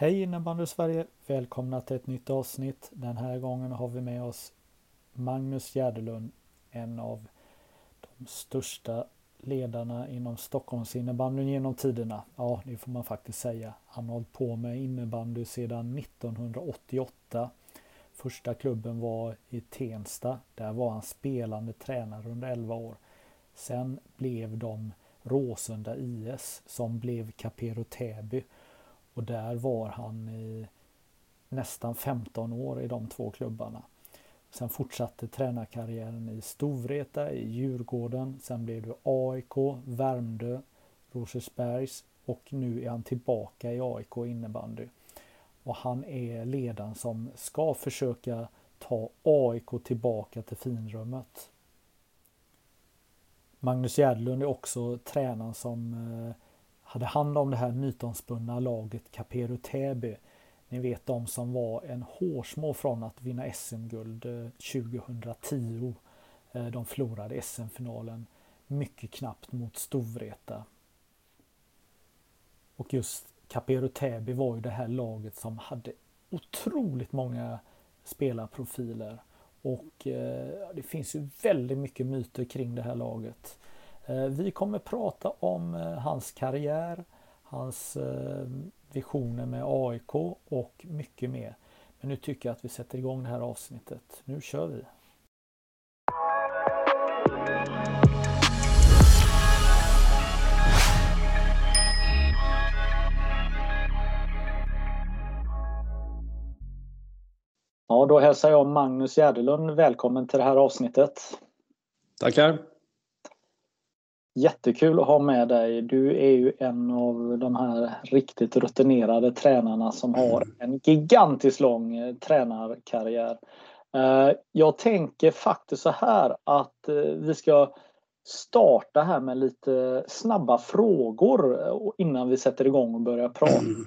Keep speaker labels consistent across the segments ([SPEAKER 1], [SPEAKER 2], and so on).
[SPEAKER 1] Hej innebandy Sverige! Välkomna till ett nytt avsnitt. Den här gången har vi med oss Magnus Gärdelund, en av de största ledarna inom Stockholms innebandyn genom tiderna. Ja, det får man faktiskt säga. Han har hållit på med innebandy sedan 1988. Första klubben var i Tensta. Där var han spelande tränare under 11 år. Sen blev de Råsunda IS som blev Capero Täby. Och där var han i nästan 15 år i de två klubbarna. Sen fortsatte tränarkarriären i Storvreta, i Djurgården. Sen blev det AIK, Värmdö, Rosersbergs och nu är han tillbaka i AIK innebandy. Och han är ledaren som ska försöka ta AIK tillbaka till finrummet. Magnus Gärdlund är också tränaren som eh, hade hand om det här mytomspunna laget Capero Täby. Ni vet de som var en hårsmå från att vinna SM-guld 2010. Eh, eh, de förlorade SM-finalen mycket knappt mot Storvreta. Och just Capero Täby var ju det här laget som hade otroligt många spelarprofiler. Och eh, det finns ju väldigt mycket myter kring det här laget. Eh, vi kommer prata om eh, hans karriär, hans eh, visioner med AIK och mycket mer. Men nu tycker jag att vi sätter igång det här avsnittet. Nu kör vi! Ja, då hälsar jag Magnus Gärdelund välkommen till det här avsnittet.
[SPEAKER 2] Tackar!
[SPEAKER 1] Jättekul att ha med dig. Du är ju en av de här riktigt rutinerade tränarna som har mm. en gigantiskt lång eh, tränarkarriär. Eh, jag tänker faktiskt så här att eh, vi ska starta här med lite snabba frågor innan vi sätter igång och börjar prata. Mm.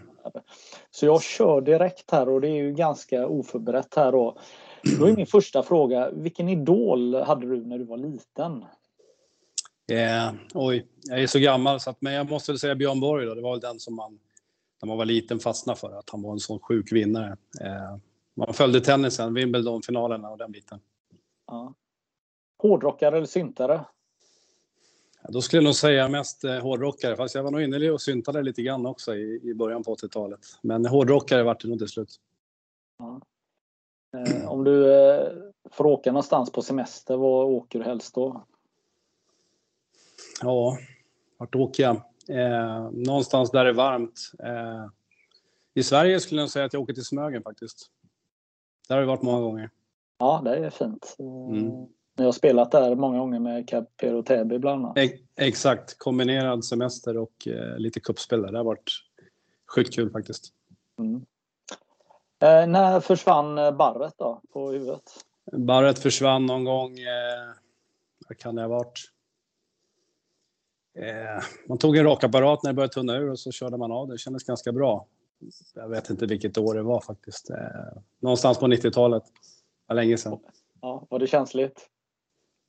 [SPEAKER 1] Så jag kör direkt här och det är ju ganska oförberett här då. Då är min första fråga, vilken idol hade du när du var liten?
[SPEAKER 2] Eh, oj, jag är så gammal så att, men jag måste säga Björn Borg då. Det var väl den som man när man var liten fastnade för, att han var en sån sjuk vinnare. Eh, man följde tennisen, Wimbledon-finalerna och den biten.
[SPEAKER 1] Ja. Hårdrockare eller syntare?
[SPEAKER 2] Ja, då skulle jag nog säga mest eh, hårdrockare, fast jag var nog inne och syntade lite grann också i, i början på 80-talet. Men hårdrockare vart det nog till slut.
[SPEAKER 1] Ja. Eh, om du eh, får åka någonstans på semester, var åker du helst då?
[SPEAKER 2] Ja, vart åker jag? Eh, någonstans där det är varmt. Eh, I Sverige skulle jag säga att jag åker till Smögen faktiskt. Där har vi varit många gånger.
[SPEAKER 1] Ja, det är fint. Mm. Jag har spelat där många gånger med Capero Täby bland annat.
[SPEAKER 2] E exakt, kombinerad semester och eh, lite kuppspel där. Det har varit sjukt kul faktiskt. Mm.
[SPEAKER 1] Eh, när försvann eh, barret då på huvudet?
[SPEAKER 2] Barret försvann någon gång, eh, vad kan det ha varit? Eh, man tog en rakapparat när det började tunna ur och så körde man av det. Det kändes ganska bra. Jag vet inte vilket år det var faktiskt. Eh, någonstans på 90-talet. Det var länge sedan.
[SPEAKER 1] Ja, var det känsligt?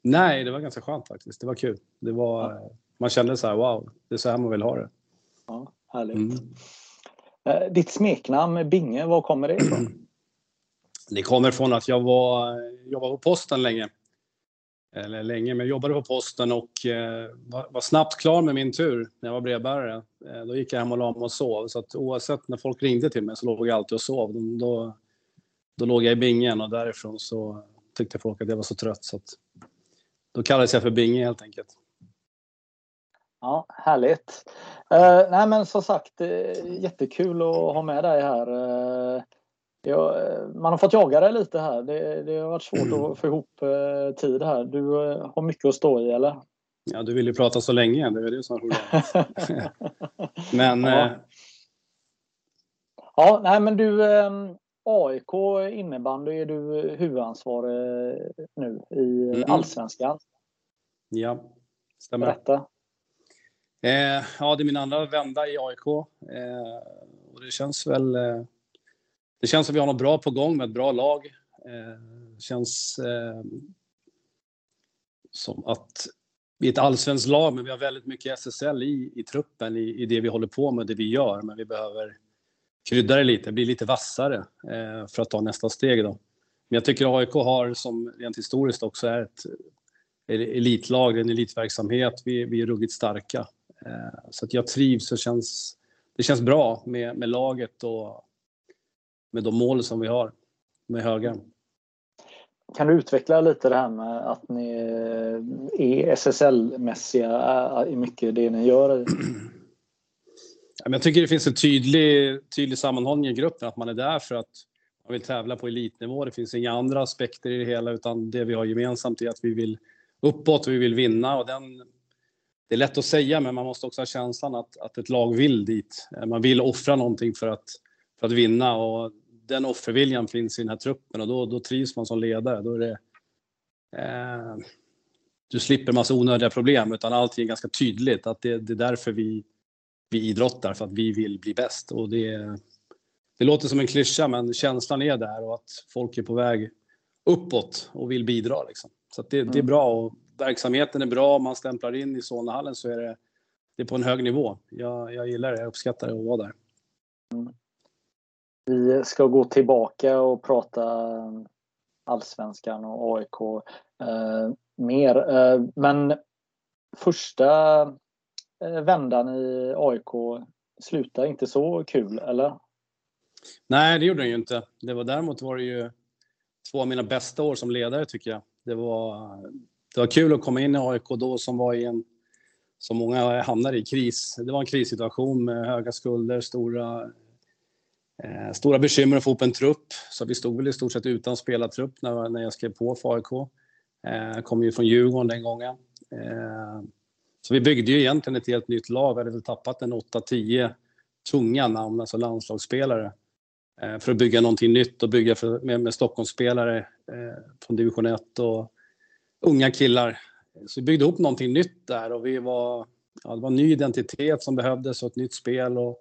[SPEAKER 2] Nej, det var ganska skönt faktiskt. Det var kul. Det var, ja. Man kände så här, wow, det är så här man vill ha det.
[SPEAKER 1] Ja, härligt. Mm. Eh, ditt smeknamn Binge, var kommer det ifrån?
[SPEAKER 2] Det kommer från att jag var, jag var på posten länge eller länge, men jag jobbade på posten och eh, var, var, snabbt klar med min tur när jag var brevbärare. Eh, då gick jag hem och la mig och sov. Så att oavsett när folk ringde till mig så låg jag alltid och sov. Då, då låg jag i bingen och därifrån så tyckte folk att jag var så trött. Så att, då kallades jag för Binge helt enkelt.
[SPEAKER 1] Ja, härligt. Eh, nej men som sagt, eh, jättekul att ha med dig här. Eh, Ja, man har fått jaga dig lite här. Det, det har varit svårt att få ihop eh, tid här. Du eh, har mycket att stå i, eller?
[SPEAKER 2] Ja, du vill ju prata så länge. Det är det som är Men ja. eh,
[SPEAKER 1] Ja, nej men du, ehm, AIK innebandy är du huvudansvarig nu i mm. Allsvenskan.
[SPEAKER 2] Ja, stämmer.
[SPEAKER 1] Berätta.
[SPEAKER 2] Eh, ja, det är min andra vända i AIK. Eh, och det känns väl... Det känns som vi har något bra på gång med ett bra lag. Eh, det känns eh, som att vi är ett allsvenskt lag, men vi har väldigt mycket SSL i, i truppen, i, i det vi håller på med, det vi gör. Men vi behöver krydda det lite, bli lite vassare eh, för att ta nästa steg. Då. Men jag tycker AIK har, som rent historiskt också är ett elitlag, en elitverksamhet. Vi, vi är ruggigt starka. Eh, så att jag trivs och känns, det känns bra med, med laget och med de mål som vi har med höga.
[SPEAKER 1] Kan du utveckla lite det här med att ni är SSL-mässiga i mycket det ni gör?
[SPEAKER 2] Jag tycker det finns en tydlig, tydlig sammanhållning i gruppen, att man är där för att man vill tävla på elitnivå. Det finns inga andra aspekter i det hela, utan det vi har gemensamt är att vi vill uppåt och vi vill vinna. Och den, det är lätt att säga, men man måste också ha känslan att, att ett lag vill dit. Man vill offra någonting för att, för att vinna och den offerviljan finns i den här truppen och då, då trivs man som ledare. Då är det, eh, du slipper massa onödiga problem, utan allting är ganska tydligt att det, det är därför vi vi idrottar för att vi vill bli bäst. Och det, det låter som en klyscha, men känslan är där och att folk är på väg uppåt och vill bidra. Liksom. Så det, det, är mm. bra och verksamheten är bra. Om man stämplar in i Solnahallen så är det, det är på en hög nivå. Jag, jag gillar det, jag uppskattar det att vara där. Mm.
[SPEAKER 1] Vi ska gå tillbaka och prata allsvenskan och AIK eh, mer. Eh, men första eh, vändan i AIK slutade inte så kul, eller?
[SPEAKER 2] Nej, det gjorde den ju inte. Det var, däremot var det ju två av mina bästa år som ledare, tycker jag. Det var, det var kul att komma in i AIK då, som var i en, som många hamnade i, kris. Det var en krissituation med höga skulder, stora, eh, stora bekymmer att få upp en trupp. Så vi stod väl i stort sett utan spelartrupp när, när jag skrev på för AIK. Eh, jag kom ju från Djurgården den gången. Eh, så vi byggde ju egentligen ett helt nytt lag. Vi hade väl tappat en 8-10 tunga namn, alltså landslagsspelare. Eh, för att bygga någonting nytt och bygga för, med, med Stockholmsspelare eh, från division 1 och unga killar. Så vi byggde upp någonting nytt där och vi var, ja, det var en ny identitet som behövdes och ett nytt spel. Och,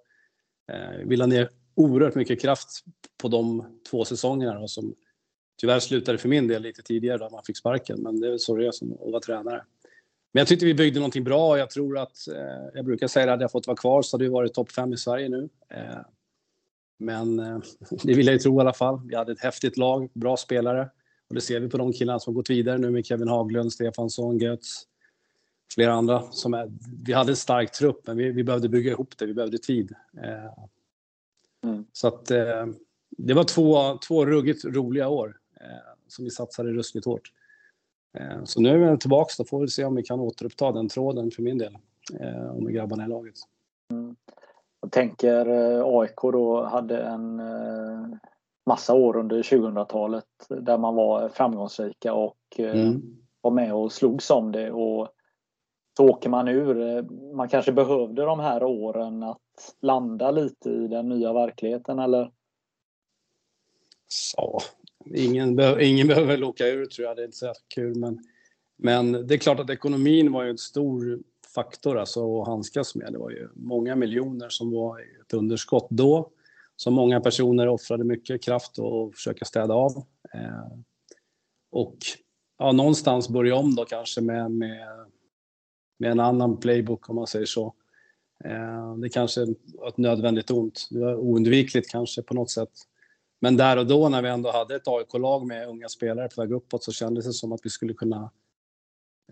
[SPEAKER 2] eh, vi la ner oerhört mycket kraft på de två säsongerna då, som tyvärr slutade för min del lite tidigare då man fick sparken. Men det är så det är som att vara tränare. Men jag tyckte vi byggde någonting bra. Jag tror att, eh, jag brukar säga att hade jag fått vara kvar så hade vi varit topp fem i Sverige nu. Eh, men eh, det vill jag ju tro i alla fall. Vi hade ett häftigt lag, bra spelare. Och det ser vi på de killarna som gått vidare nu med Kevin Haglund, Stefansson, Götz, flera andra. Som är, vi hade en stark trupp, men vi, vi behövde bygga ihop det. Vi behövde tid. Eh, mm. Så att eh, det var två, två ruggigt roliga år eh, som vi satsade ruskigt hårt. Eh, så nu är vi tillbaka, då får vi se om vi kan återuppta den tråden för min del. Eh, med grabbarna i laget.
[SPEAKER 1] Mm. Jag tänker eh, AIK då hade en massa år under 2000-talet där man var framgångsrika och mm. var med och slogs om det. Och så åker man ur. Man kanske behövde de här åren att landa lite i den nya verkligheten eller?
[SPEAKER 2] Så, ingen, be ingen behöver väl åka ur tror jag, det är inte så kul. Men, men det är klart att ekonomin var ju en stor faktor alltså, att handskas med. Det var ju många miljoner som var ett underskott då. Som många personer offrade mycket kraft att försöka städa av. Eh, och ja, någonstans börja om då kanske med, med, med en annan playbook om man säger så. Eh, det kanske var ett nödvändigt ont. Det var oundvikligt kanske på något sätt. Men där och då när vi ändå hade ett AIK-lag med unga spelare på väg uppåt så kändes det som att vi skulle kunna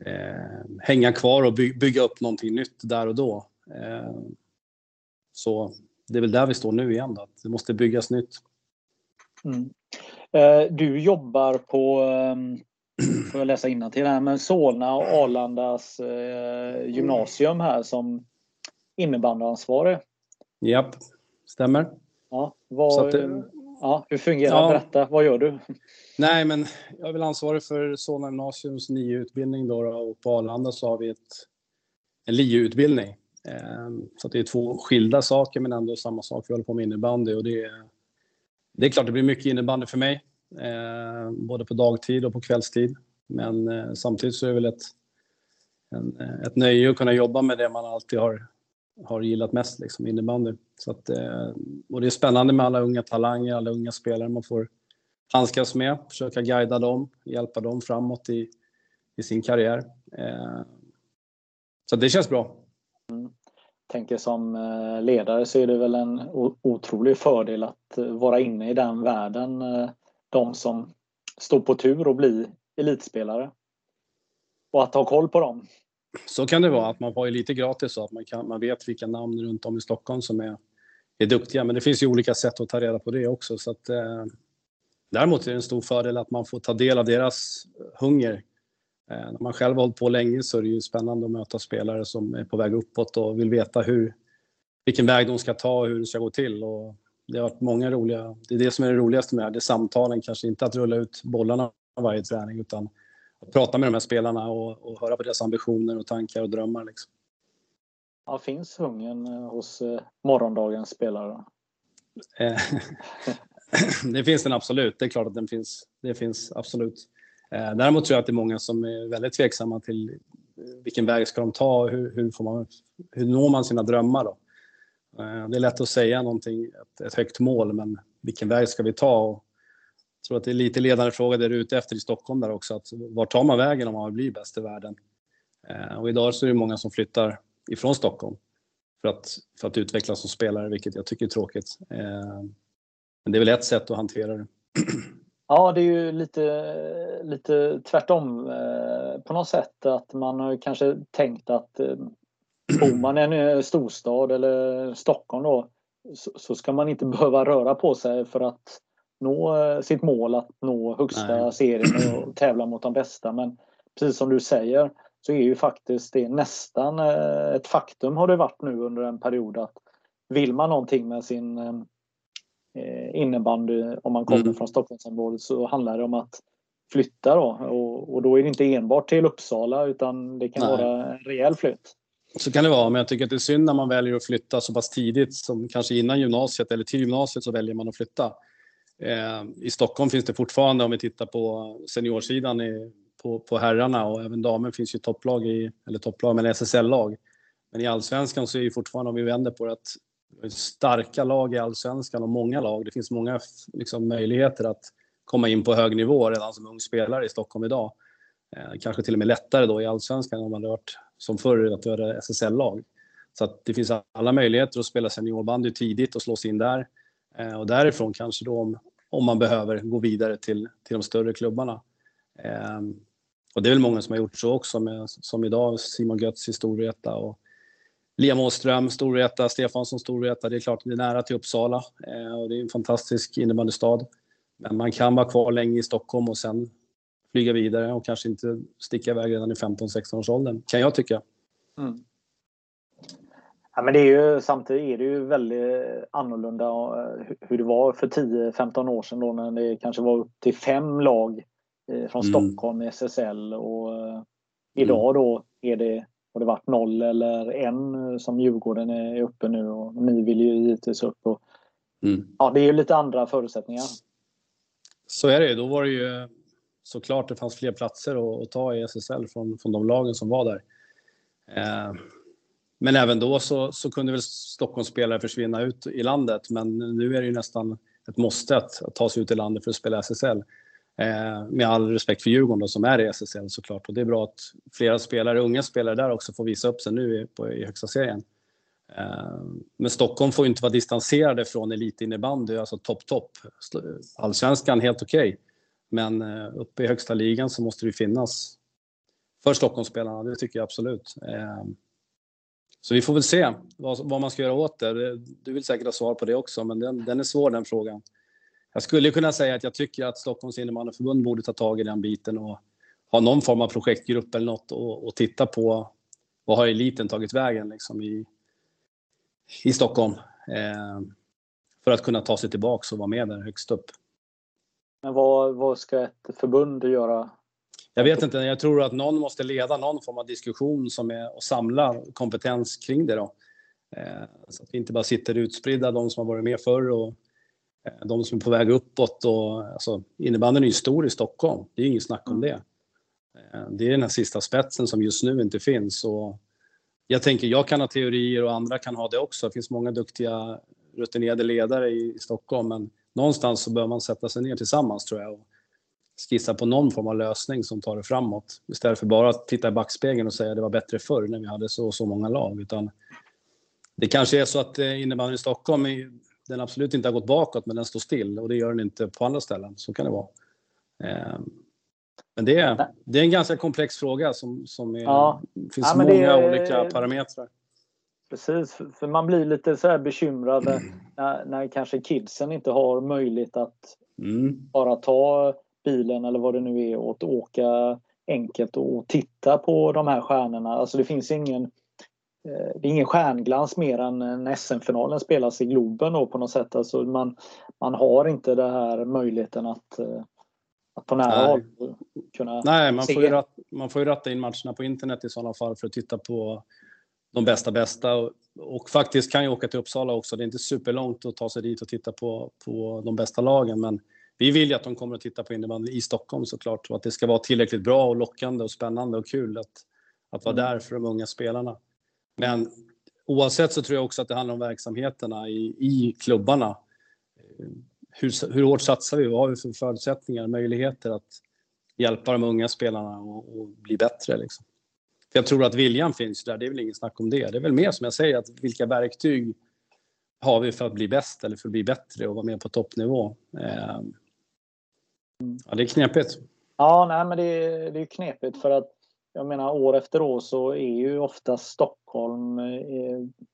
[SPEAKER 2] eh, hänga kvar och by bygga upp någonting nytt där och då. Eh, så det är väl där vi står nu igen då, att det måste byggas nytt.
[SPEAKER 1] Mm. Eh, du jobbar på, ehm, får jag läsa innantill här, men Solna och Arlandas eh, gymnasium här som innebandyansvarig.
[SPEAKER 2] Japp, stämmer.
[SPEAKER 1] Ja, vad, Ja, hur fungerar ja. Berätta, vad gör du?
[SPEAKER 2] Nej, men jag är väl ansvarig för Solna gymnasiums NIU-utbildning då, och på Arlanda så har vi ett, en LIU-utbildning. Ehm, så det är två skilda saker men ändå samma sak. Vi håller på med innebandy och det är, det är klart det blir mycket innebandy för mig. Ehm, både på dagtid och på kvällstid. Men eh, samtidigt så är det väl ett, en, ett nöje att kunna jobba med det man alltid har, har gillat mest, liksom innebandy. Så att, eh, och det är spännande med alla unga talanger, alla unga spelare man får handskas med, försöka guida dem, hjälpa dem framåt i, i sin karriär. Eh, så det känns bra.
[SPEAKER 1] Mm. Tänker som eh, ledare så är det väl en otrolig fördel att vara inne i den världen. De som står på tur och bli elitspelare. Och att ha koll på dem.
[SPEAKER 2] Så kan det vara, att man får ju lite gratis så att man, kan, man vet vilka namn runt om i Stockholm som är, är duktiga. Men det finns ju olika sätt att ta reda på det också. Så att, eh, däremot är det en stor fördel att man får ta del av deras hunger Eh, när man själv har hållit på länge så är det ju spännande att möta spelare som är på väg uppåt och vill veta hur, vilken väg de ska ta och hur det ska gå till. Och det har varit många roliga, det är det som är det roligaste med det här, det är samtalen, kanske inte att rulla ut bollarna varje träning utan att prata med de här spelarna och, och höra på deras ambitioner och tankar och drömmar. Liksom.
[SPEAKER 1] Ja, finns hungern eh, hos eh, morgondagens spelare?
[SPEAKER 2] det finns den absolut, det är klart att den finns. Det finns absolut. Eh, däremot tror jag att det är många som är väldigt tveksamma till vilken väg ska de ta och hur, hur, får man, hur når man sina drömmar. Då? Eh, det är lätt att säga någonting, ett, ett högt mål, men vilken väg ska vi ta? Och tror att det är lite ledande fråga det du är ute efter i Stockholm där också. Att var tar man vägen om man vill bli bäst i världen? Eh, och idag så är det många som flyttar ifrån Stockholm för att, för att utvecklas som spelare, vilket jag tycker är tråkigt. Eh, men det är väl ett sätt att hantera det.
[SPEAKER 1] Ja, det är ju lite, lite tvärtom eh, på något sätt. Att man har kanske tänkt att bor man i en storstad eller Stockholm då så, så, ska man inte behöva röra på sig för att nå eh, sitt mål att nå högsta Nej. serien och tävla mot de bästa. Men precis som du säger så är ju faktiskt det nästan eh, ett faktum har det varit nu under en period att vill man någonting med sin eh, innebandy om man kommer mm. från Stockholmsområdet så handlar det om att flytta då och, och, då är det inte enbart till Uppsala utan det kan Nej. vara en rejäl flytt.
[SPEAKER 2] Så kan det vara, men jag tycker att det är synd när man väljer att flytta så pass tidigt som kanske innan gymnasiet eller till gymnasiet så väljer man att flytta. Eh, I Stockholm finns det fortfarande, om vi tittar på seniorsidan i, på, på herrarna och även damer finns ju topplag i, eller topplag, men SSL-lag. Men i allsvenskan så är ju fortfarande, om vi vänder på det, att starka lag i allsvenskan och många lag. Det finns många liksom, möjligheter att komma in på hög nivå redan som ung spelare i Stockholm idag. Eh, kanske till och med lättare då i allsvenskan om man rört som förr, att göra SSL-lag. Så att det finns alla möjligheter att spela seniorbandy tidigt och slå sig in där. Eh, och därifrån kanske då om, om man behöver gå vidare till, till de större klubbarna. Eh, och det är väl många som har gjort så också, med, som idag Simon Götz i Storvreta och Liam Åström, Storvreta, Stefansson, Storvreta. Det är klart, det är nära till Uppsala eh, och det är en fantastisk innebandystad. Men man kan vara kvar länge i Stockholm och sen flyga vidare och kanske inte sticka iväg redan i 15-16 års åldern, kan jag tycka. Mm.
[SPEAKER 1] Ja, men det är ju, samtidigt är det ju väldigt annorlunda eh, hur det var för 10-15 år sedan då när det kanske var upp till fem lag eh, från mm. Stockholm i SSL och idag mm. då är det har det varit noll eller en eh, som Djurgården är uppe nu och ni vill ju givetvis upp. Och, mm. Ja, det är ju lite andra förutsättningar.
[SPEAKER 2] Så är det Då var det ju såklart det fanns fler platser att, att ta i SSL från, från de lagen som var där. Eh, men även då så, så kunde väl Stockholmsspelare försvinna ut i landet. Men nu är det ju nästan ett måste att, att ta sig ut i landet för att spela SSL. Eh, med all respekt för Djurgården då, som är i SSL såklart. Och det är bra att flera spelare, unga spelare där också får visa upp sig nu i, på, i högsta serien. Eh, men Stockholm får inte vara distanserade från elitinnebandy, alltså topp, topp. Allsvenskan helt okej. Okay. Men eh, uppe i högsta ligan så måste det finnas för Stockholmsspelarna, det tycker jag absolut. Eh, så vi får väl se vad, vad, man ska göra åt det. Du vill säkert ha svar på det också, men den, den är svår den frågan. Jag skulle kunna säga att jag tycker att Stockholms innebandyförbund borde ta tag i den biten och ha någon form av projektgrupp eller något och, och titta på vad har eliten tagit vägen liksom i, i Stockholm eh, för att kunna ta sig tillbaka och vara med där högst upp.
[SPEAKER 1] Men vad, vad ska ett förbund göra?
[SPEAKER 2] Jag vet inte, jag tror att någon måste leda någon form av diskussion som är och samla kompetens kring det då. Eh, så att vi inte bara sitter utspridda, de som har varit med förr och eh, de som är på väg uppåt. Och, alltså, innebandyn är ju stor i Stockholm, det är inget snack om det. Eh, det är den här sista spetsen som just nu inte finns. Och jag tänker, jag kan ha teorier och andra kan ha det också. Det finns många duktiga rutinerade ledare i Stockholm, men någonstans så bör man sätta sig ner tillsammans tror jag och skissa på någon form av lösning som tar det framåt. Istället för bara att titta i backspegeln och säga att det var bättre förr när vi hade så och så många lag. Utan det kanske är så att eh, innebandyn i Stockholm, den absolut inte har gått bakåt, men den står still och det gör den inte på andra ställen. Så kan det vara. Ehm, men det är, det är en ganska komplex fråga som, som är, ja. finns ja, många är, olika parametrar.
[SPEAKER 1] Precis, för man blir lite så här bekymrad när, när kanske kidsen inte har möjlighet att mm. bara ta bilen eller vad det nu är och åka enkelt och titta på de här stjärnorna. Alltså det finns ingen eh, det är ingen stjärnglans mer än när SM-finalen spelas i Globen då på något sätt. Alltså man, man har inte den här möjligheten att, eh, att på nära håll kunna
[SPEAKER 2] Nej, man se. Får ju ratta, man får ju ratta in matcherna på internet i sådana fall för att titta på de bästa bästa. Och, och, faktiskt kan jag åka till Uppsala också. Det är inte superlångt att ta sig dit och titta på, på de bästa lagen. Men vi vill ju att de kommer att titta på innebandy i Stockholm såklart. Och att det ska vara tillräckligt bra och lockande och spännande och kul att, att vara mm. där för de unga spelarna. Men oavsett så tror jag också att det handlar om verksamheterna i, i klubbarna. Hur, hur hårt satsar vi? Vad har vi för förutsättningar, möjligheter att hjälpa de unga spelarna och, och bli bättre? Liksom. För jag tror att viljan finns där, det är väl inget snack om det. Det är väl mer som jag säger, att vilka verktyg har vi för att bli bäst eller för att bli bättre och vara med på toppnivå? Ja, det är knepigt.
[SPEAKER 1] Ja, nej, men det är, det är knepigt för att jag menar år efter år så är ju ofta Stockholm eh,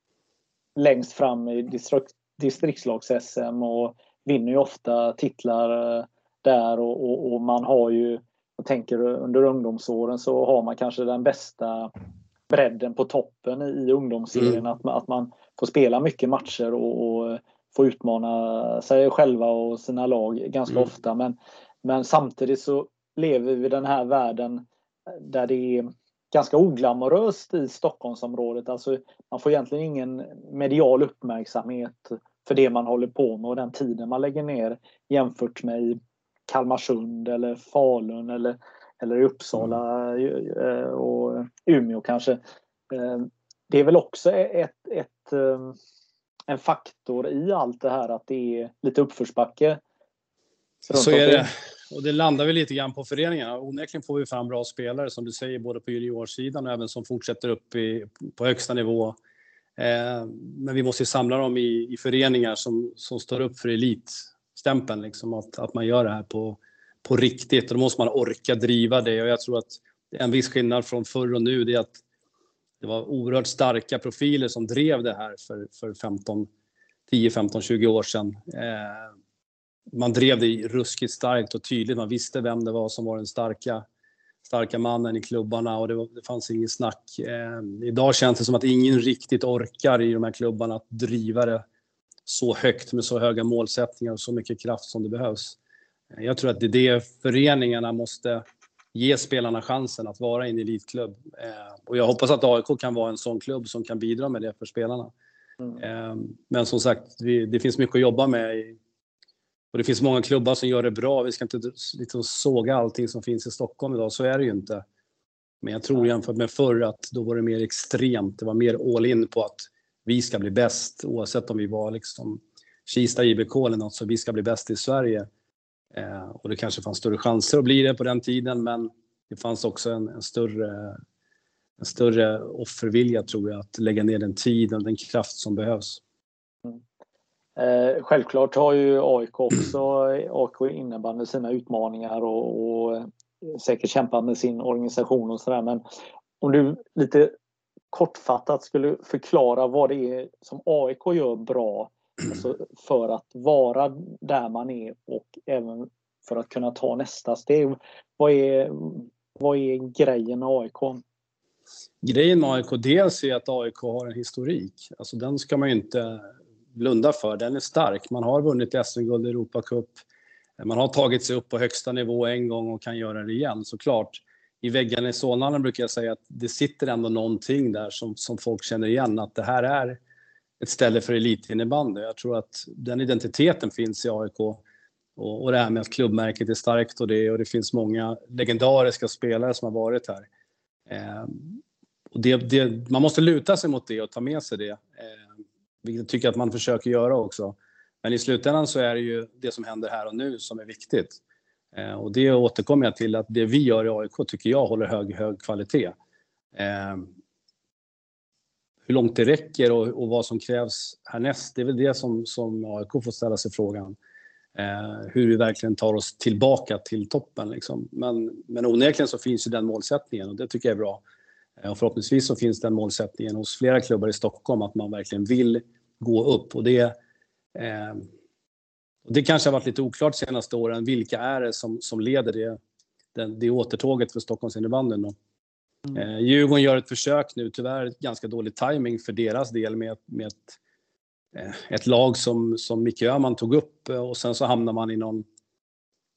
[SPEAKER 1] längst fram i distrikt, distriktslags-SM och vinner ju ofta titlar eh, där och, och, och, man har ju, jag tänker under ungdomsåren så har man kanske den bästa bredden på toppen i ungdomsserien. Mm. Att, man, att man får spela mycket matcher och, och få utmana sig själva och sina lag ganska mm. ofta. Men, men samtidigt så lever vi i den här världen där det är ganska oglamoröst i Stockholmsområdet. Alltså, man får egentligen ingen medial uppmärksamhet för det man håller på med och den tiden man lägger ner jämfört med i Kalmarsund eller Falun eller, eller Uppsala mm. och Umeå kanske. Eh, det är väl också ett, ett, eh, en faktor i allt det här att det är lite uppförsbacke.
[SPEAKER 2] Så är det. Och det landar väl lite grann på föreningarna. Onekligen får vi fram bra spelare som du säger, både på juniorsidan och även som fortsätter upp i, på högsta nivå. Eh, men vi måste samla dem i, i föreningar som, som står upp för elitstämpeln, liksom, att, att man gör det här på, på riktigt. Och då måste man orka driva det och jag tror att en viss skillnad från förr och nu det är att det var oerhört starka profiler som drev det här för, för 15, 10, 15, 20 år sedan. Eh, man drev det ruskigt starkt och tydligt. Man visste vem det var som var den starka, starka mannen i klubbarna och det, var, det fanns inget snack. Eh, idag känns det som att ingen riktigt orkar i de här klubbarna att driva det så högt med så höga målsättningar och så mycket kraft som det behövs. Eh, jag tror att det är det föreningarna måste ge spelarna chansen att vara i en elitklubb. Eh, och jag hoppas att AIK kan vara en sån klubb som kan bidra med det för spelarna. Mm. Eh, men som sagt, vi, det finns mycket att jobba med. I, och det finns många klubbar som gör det bra. Vi ska inte liksom såga allting som finns i Stockholm idag, så är det ju inte. Men jag tror jämfört med förr att då var det mer extremt. Det var mer all in på att vi ska bli bäst oavsett om vi var liksom Kista IBK eller något, så vi ska bli bäst i Sverige. Eh, och det kanske fanns större chanser att bli det på den tiden, men det fanns också en, en större, en större offervilja tror jag, att lägga ner den tid och den kraft som behövs.
[SPEAKER 1] Eh, självklart har ju AIK också, AIK innebandy sina utmaningar och, och eh, säkert kämpat med sin organisation och sådär. Men om du lite kortfattat skulle förklara vad det är som AIK gör bra Alltså för att vara där man är och även för att kunna ta nästa steg. Vad är, vad är grejen med AIK?
[SPEAKER 2] Grejen med AIK dels är att AIK har en historik. Alltså den ska man ju inte blunda för. Den är stark. Man har vunnit SM-guld i Europacup. Man har tagit sig upp på högsta nivå en gång och kan göra det igen såklart. i väggarna i Solna brukar jag säga att det sitter ändå någonting där som, som folk känner igen, att det här är ett ställe för elitinnebandy. Jag tror att den identiteten finns i AIK. Och, och det här med att klubbmärket är starkt och det, och det finns många legendariska spelare som har varit här. Eh, och det, det, man måste luta sig mot det och ta med sig det. Eh, vilket jag tycker att man försöker göra också. Men i slutändan så är det ju det som händer här och nu som är viktigt. Eh, och det återkommer jag till att det vi gör i AIK tycker jag håller hög, hög kvalitet. Eh, hur långt det räcker och, och, vad som krävs härnäst, det är väl det som, som AIK får ställa sig frågan. Eh, hur vi verkligen tar oss tillbaka till toppen. Liksom. Men, men onekligen så finns ju den målsättningen och det tycker jag är bra. Eh, och förhoppningsvis så finns den målsättningen hos flera klubbar i Stockholm att man verkligen vill gå upp. Och det, eh, det kanske har varit lite oklart de senaste åren. Vilka är det som, som leder det, det, det återtåget för Stockholms innebandyn? Mm. Eh, Djurgården gör ett försök nu, tyvärr ganska dålig timing för deras del med, med ett, eh, ett lag som, som Micke Öhman tog upp eh, och sen så hamnar man i någon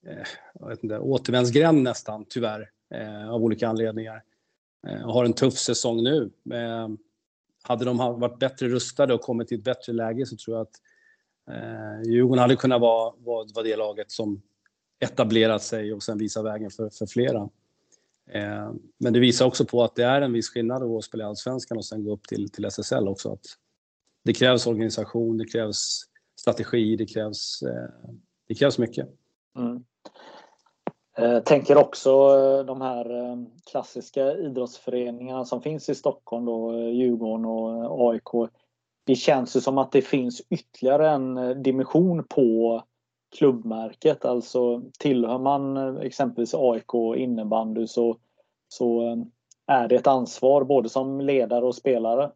[SPEAKER 2] eh, inte, återvändsgränd nästan, tyvärr, eh, av olika anledningar. Eh, och har en tuff säsong nu. Hade de varit bättre rustade och kommit till ett bättre läge så tror jag att eh, Djurgården hade kunnat vara, vara, vara det laget som etablerat sig och sen visa vägen för, för flera. Eh, men det visar också på att det är en viss skillnad att spela i Allsvenskan och sen gå upp till, till SSL också. Att det krävs organisation, det krävs strategi, det krävs, eh, det krävs mycket. Mm.
[SPEAKER 1] Eh, tänker också eh, de här eh, klassiska idrottsföreningarna som finns i Stockholm, då, Djurgården och AIK. Det känns ju som att det finns ytterligare en dimension på klubbmärket. Alltså tillhör man exempelvis AIK innebandy så, så är det ett ansvar både som ledare och spelare.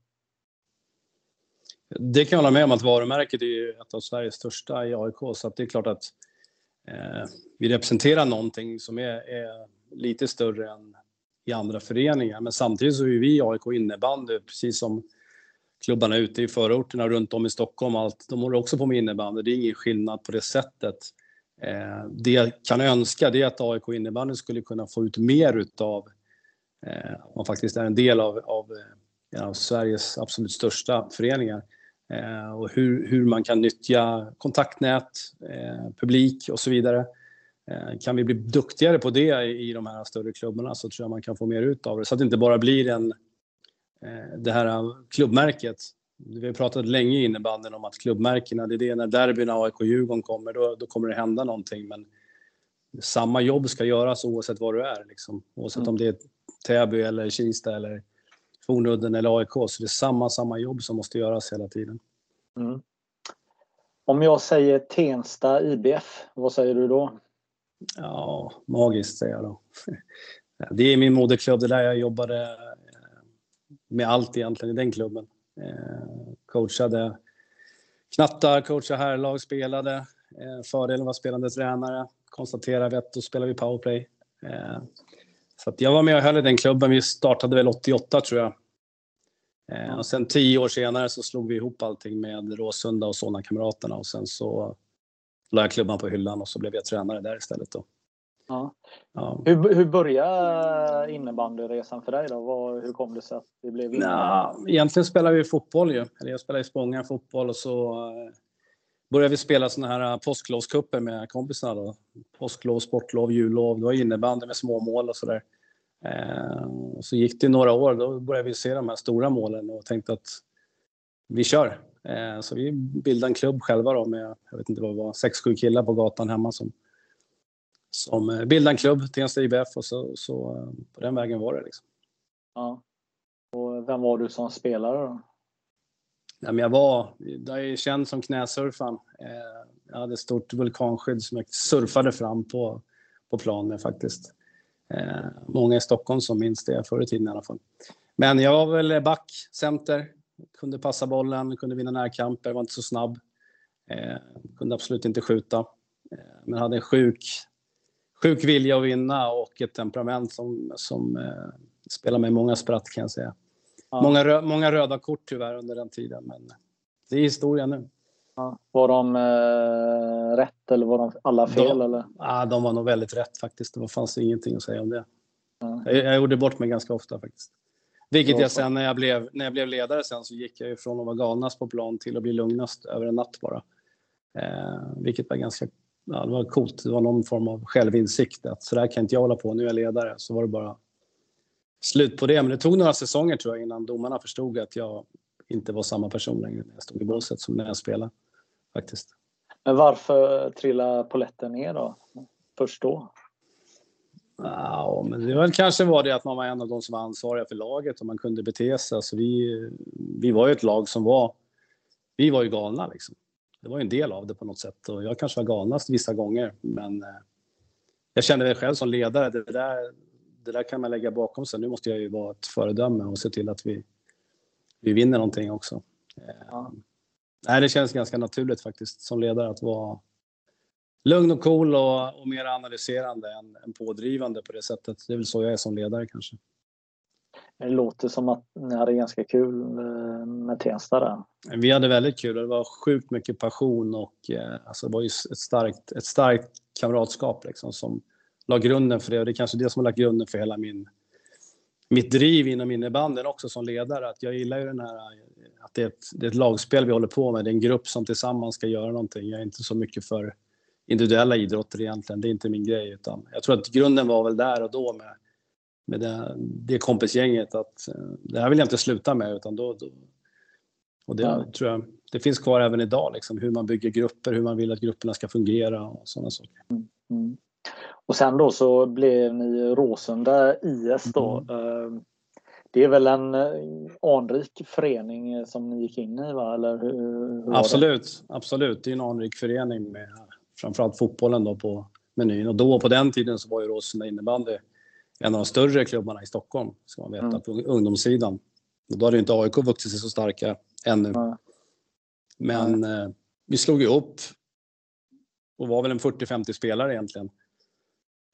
[SPEAKER 2] Det kan jag hålla med om att varumärket är ett av Sveriges största i AIK så att det är klart att eh, vi representerar någonting som är, är, lite större än i andra föreningar. Men samtidigt så är vi AIK innebandy, precis som klubbarna ute i förorterna runt om i Stockholm. Allt, de håller också på med innebandy. Det är ingen skillnad på det sättet. Eh, det jag kan önska det är att AIK innebandy skulle kunna få ut mer utav eh, att man faktiskt är en del av, av, eh, av Sveriges absolut största föreningar. Eh, och hur, hur man kan nyttja kontaktnät, eh, publik och så vidare. Eh, kan vi bli duktigare på det i de här större klubbarna så tror jag man kan få mer ut av det. Så att det inte bara blir en, det här klubbmärket. Vi har pratat länge i innebandyn om att klubbmärkena, det är det när derbyna AIK-Djurgården kommer, då, då kommer det hända någonting. Men samma jobb ska göras oavsett var du är. Liksom. Oavsett mm. om det är Täby eller Kista eller Fornudden eller AIK. Så det är samma, samma jobb som måste göras hela tiden. Mm.
[SPEAKER 1] Om jag säger Tensta IBF, vad säger du då?
[SPEAKER 2] Ja, magiskt säger jag då. Det är min moderklubb, det är där jag jobbade eh, med allt egentligen i den klubben. Eh, coachade knattar, coachade herrlag, spelade. Eh, fördelen var spelande tränare. Konstaterade att då spelar vi powerplay. Så jag var med och höll i den klubben. Vi startade väl 88 tror jag. Eh, och sen tio år senare så slog vi ihop allting med Råsunda och Solna-kamraterna och sen så la jag klubban på hyllan och så blev jag tränare där istället. Då.
[SPEAKER 1] Ja. Ja. Hur, hur började innebandyresan för dig då? Vad, hur kom det sig att det blev innebandy?
[SPEAKER 2] Ja, egentligen spelade vi fotboll ju. Eller jag spelade i Spånga fotboll och så eh, började vi spela såna här påsklovscuper med kompisarna då. Påsklov, sportlov, jullov. Det var innebandy med små mål och sådär. Eh, så gick det några år, då började vi se de här stora målen och tänkte att vi kör. Eh, så vi bildade en klubb själva då med, jag vet inte vad det var, sex, sju killar på gatan hemma som, som eh, bildade en klubb, Tensta IBF och så, så på den vägen var det. Liksom.
[SPEAKER 1] Ja. Och vem var du som spelare då?
[SPEAKER 2] Ja, men jag var, jag är känd som knäsurfaren. Jag hade ett stort vulkanskydd som jag surfade fram på, på plan med faktiskt. Eh, många i Stockholm som minns det förr i tiden i alla fall. Men jag var väl back, center, kunde passa bollen, kunde vinna närkamper, var inte så snabb. Eh, kunde absolut inte skjuta. Eh, men hade en sjuk, sjuk vilja att vinna och ett temperament som, som eh, spelar mig många spratt kan jag säga. Ja. Många, rö många röda kort tyvärr under den tiden, men det är historia nu.
[SPEAKER 1] Ja. Var de eh, rätt eller var de alla fel?
[SPEAKER 2] De,
[SPEAKER 1] eller?
[SPEAKER 2] Ja, de var nog väldigt rätt faktiskt. Det fanns ingenting att säga om det.
[SPEAKER 1] Ja.
[SPEAKER 2] Jag, jag gjorde bort mig ganska ofta faktiskt. Vilket jag sen när jag, blev, när jag blev ledare sen så gick jag ju från att vara galnast på plan till att bli lugnast över en natt bara. Eh, vilket var ganska ja, det var coolt. Det var någon form av självinsikt att så där kan inte jag hålla på. Nu är jag ledare. Så var det bara slut på det. Men det tog några säsonger tror jag innan domarna förstod att jag inte var samma person längre när jag stod i båset som när jag spelade. Faktiskt.
[SPEAKER 1] Men varför trillade poletten ner då? Först då?
[SPEAKER 2] Ja, men det väl kanske var det att man var en av de som var ansvariga för laget och man kunde bete sig. Alltså vi, vi var ju ett lag som var... Vi var ju galna liksom. Det var ju en del av det på något sätt och jag kanske var galnast vissa gånger, men eh, jag kände mig själv som ledare. Det där, det där kan man lägga bakom sig. Nu måste jag ju vara ett föredöme och se till att vi, vi vinner någonting också. Ja. Nej, det känns ganska naturligt faktiskt som ledare att vara lugn och cool och, och mer analyserande än, än pådrivande på det sättet. Det är väl så jag är som ledare kanske.
[SPEAKER 1] Det låter som att ni hade ganska kul eh, med Tensta där.
[SPEAKER 2] Vi hade väldigt kul. Det var sjukt mycket passion och eh, alltså det var ju ett starkt, ett starkt kamratskap liksom som la grunden för det. Och det är kanske det som har lagt grunden för hela min, mitt driv inom innebandyn också som ledare. Att jag gillar ju den här att det är, ett, det är ett lagspel vi håller på med. Det är en grupp som tillsammans ska göra någonting. Jag är inte så mycket för individuella idrotter egentligen. Det är inte min grej. Utan jag tror att grunden var väl där och då med, med det, det kompisgänget att eh, det här vill jag inte sluta med. Utan då, då och det ja. tror jag det finns kvar även idag. Liksom, hur man bygger grupper, hur man vill att grupperna ska fungera och sådana saker. Mm.
[SPEAKER 1] Och sen då så blev ni Råsunda IS då. Mm. Eh, det är väl en eh, anrik förening som ni gick in i va? Eller hur, hur
[SPEAKER 2] absolut, det? absolut. Det är en anrik förening med framförallt fotbollen då på menyn. Och då på den tiden så var ju Råsunda innebandy en av de större klubbarna i Stockholm, ska man veta, mm. på ungdomssidan. Och då hade inte AIK vuxit sig så starka ännu. Mm. Men. Eh, vi slog ihop och var väl en 40-50 spelare egentligen.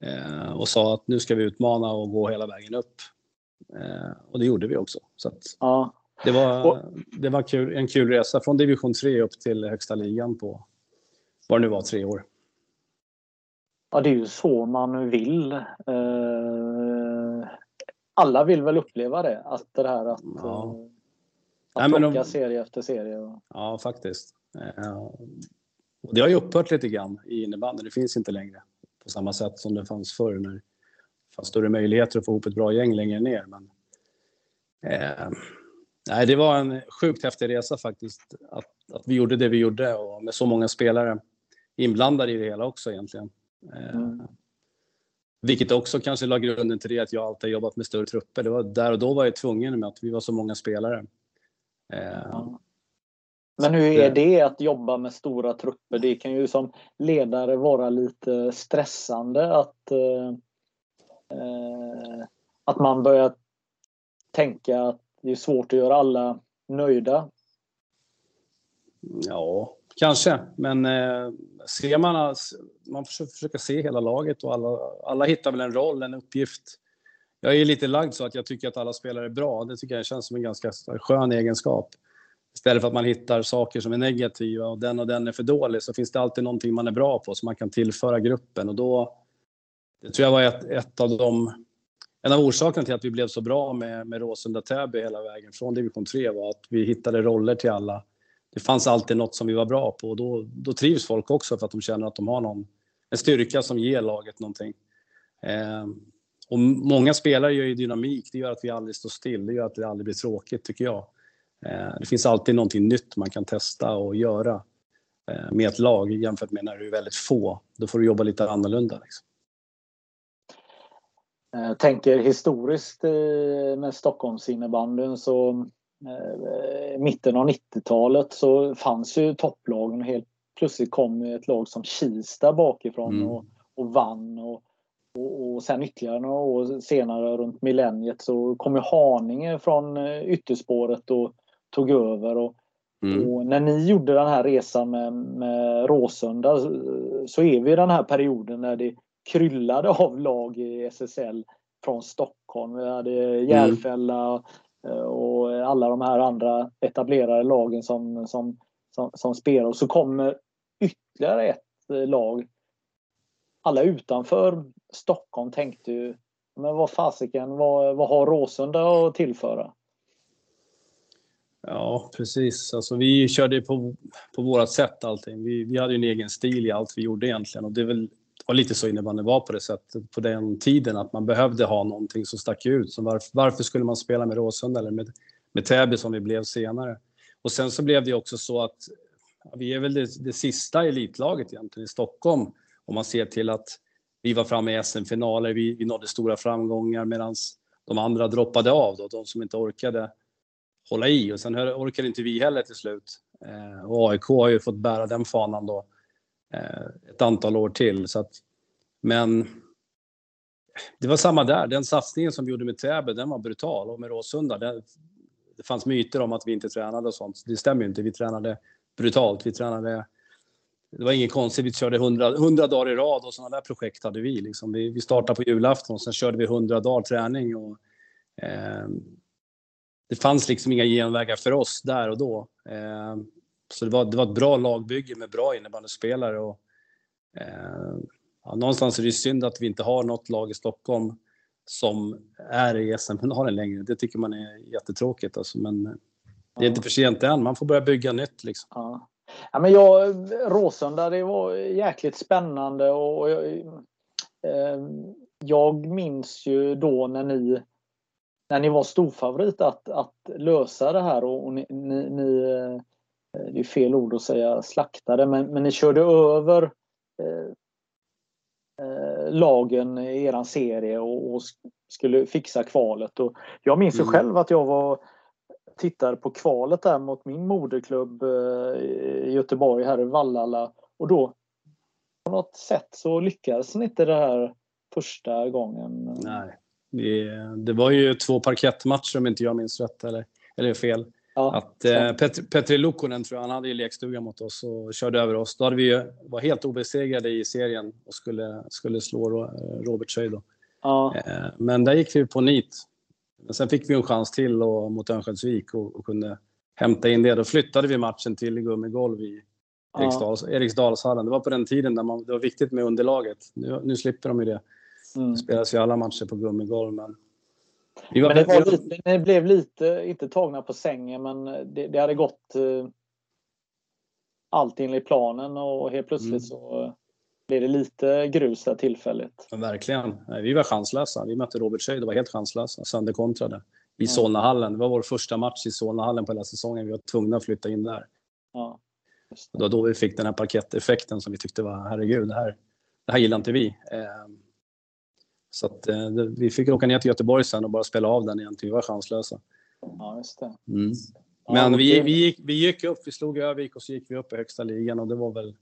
[SPEAKER 2] Eh, och sa att nu ska vi utmana och gå hela vägen upp. Eh, och det gjorde vi också. Så att, ja. Det var, det var kul, en kul resa från division 3 upp till högsta ligan på vad det nu var, tre år.
[SPEAKER 1] Ja, det är ju så man vill. Eh, alla vill väl uppleva det, att det här att, ja. Eh, att Nej, plocka de... serie efter serie.
[SPEAKER 2] Ja, faktiskt. Eh, det har ju upphört lite grann i innebandyn. Det finns inte längre på samma sätt som det fanns förr när det fanns större möjligheter att få ihop ett bra gäng längre ner. Men, eh, nej, det var en sjukt häftig resa faktiskt. Att, att vi gjorde det vi gjorde och med så många spelare inblandade i det hela också egentligen. Eh, mm. Vilket också kanske la grunden till det att jag alltid jobbat med större trupper. Det var, där och då var jag tvungen med att vi var så många spelare.
[SPEAKER 1] Ja. Men hur är det att jobba med stora trupper? Det kan ju som ledare vara lite stressande att, eh, att man börjar tänka att det är svårt att göra alla nöjda.
[SPEAKER 2] Ja, kanske. Men eh, ser man, man försöker se hela laget och alla, alla hittar väl en roll, en uppgift. Jag är lite lagd så att jag tycker att alla spelare är bra. Det tycker jag känns som en ganska skön egenskap. Istället för att man hittar saker som är negativa och den och den är för dålig så finns det alltid någonting man är bra på som man kan tillföra gruppen och då det tror jag var ett, ett av de en av orsakerna till att vi blev så bra med, med Råsunda-Täby hela vägen från division 3 var att vi hittade roller till alla. Det fanns alltid något som vi var bra på och då, då trivs folk också för att de känner att de har någon, en styrka som ger laget någonting. Eh, och många spelare gör ju dynamik, det gör att vi aldrig står still, det gör att det aldrig blir tråkigt tycker jag. Eh, det finns alltid någonting nytt man kan testa och göra eh, med ett lag jämfört med när du är väldigt få. Då får du jobba lite annorlunda. Liksom.
[SPEAKER 1] Jag eh, tänker historiskt med Stockholmsinnebandyn så mitten av 90-talet så fanns ju topplagen och helt plötsligt kom ett lag som Kista bakifrån mm. och, och vann. Och, och, och sen ytterligare några år senare runt millenniet så kom ju Haninge från ytterspåret och tog över. Och, mm. och, när ni gjorde den här resan med, med Råsunda så är vi i den här perioden när det kryllade av lag i SSL från Stockholm. Vi hade Järfälla mm. och alla de här andra etablerade lagen som, som, som, som spelar. Och så kommer ytterligare ett lag. Alla utanför Stockholm tänkte ju Men vad fasiken, vad, vad har Råsunda att tillföra?
[SPEAKER 2] Ja, precis. Alltså, vi körde på, på vårt sätt allting. Vi, vi hade en egen stil i allt vi gjorde egentligen. Och det, väl, det var lite så innebandy var på det sättet på den tiden att man behövde ha någonting som stack ut. Så varför, varför skulle man spela med Råsunda eller med, med Täby som vi blev senare? Och sen så blev det också så att ja, vi är väl det, det sista elitlaget egentligen i Stockholm om man ser till att vi var framme i SM-finaler, vi, vi nådde stora framgångar medan de andra droppade av, då, de som inte orkade hålla i. Och sen orkade inte vi heller till slut. Eh, och AIK har ju fått bära den fanan då eh, ett antal år till. Så att, men det var samma där. Den satsningen som vi gjorde med Täby, den var brutal. Och med Råsunda, det, det fanns myter om att vi inte tränade och sånt. Det stämmer ju inte. Vi tränade brutalt. Vi tränade det var inget konstigt, vi körde 100, 100 dagar i rad och sådana där projekt hade vi. Liksom. vi. Vi startade på julafton och sen körde vi 100 dagar träning. Och, eh, det fanns liksom inga genvägar för oss där och då. Eh, så det var, det var ett bra lagbygge med bra innebandyspelare. Och, eh, ja, någonstans är det synd att vi inte har något lag i Stockholm som är i SM-finalen längre. Det tycker man är jättetråkigt. Alltså, men det är inte för sent än. Man får börja bygga nytt. Liksom.
[SPEAKER 1] Ja. Ja, men jag, Råsunda, det var jäkligt spännande och jag, eh, jag minns ju då när ni när ni var storfavorit att, att lösa det här och, och ni, ni, ni, eh, det är fel ord att säga slaktade, men, men ni körde över eh, eh lagen i eran serie och, och, skulle fixa kvalet. Och jag minns ju mm. själv att jag var tittar på kvalet där mot min moderklubb eh, i Göteborg här i Vallala och då på något sätt så lyckades ni inte det här första gången.
[SPEAKER 2] Nej, det, var ju två parkettmatcher om inte jag minns rätt eller, eller fel. Ja, att, eh, Petri, Petri Lukonen tror jag, han hade ju lekstuga mot oss och körde över oss. Då hade vi ju, var helt obesegrade i serien och skulle, skulle slå Robert Schöj då. Ja. Eh, men där gick vi på nit men sen fick vi en chans till och, mot Örnsköldsvik och, och, kunde hämta in det. Då flyttade vi matchen till gummigolv i Eriksdals, ja. Eriksdalshallen. Det var på den tiden där man, det var viktigt med underlaget. Nu, nu slipper de ju det. Mm. Det spelas ju alla matcher på gummigolv. Men,
[SPEAKER 1] vi var, men det var lite, ni blev lite, inte tagna på sängen, men det, det hade gått eh, allt enligt planen och helt plötsligt mm. så blev det lite grus där tillfälligt.
[SPEAKER 2] Ja, verkligen. Vi var chanslösa. Vi mötte Robert Schöjd och var helt chanslösa. Sönderkontrade. I. Solnahallen. Det var vår första match i Solnahallen på hela säsongen. Vi var tvungna att flytta in där. Ja, det. det var då vi fick den här parketteffekten som vi tyckte var, herregud, det här, det här gillar inte vi. Ehm, så att, eh, vi fick åka ner till Göteborg sen och bara spela av den egentligen. Vi var chanslösa.
[SPEAKER 1] Ja, just det.
[SPEAKER 2] Mm. Men vi, vi, gick, vi gick upp, vi slog Övik och så gick vi upp i högsta ligan och det var väl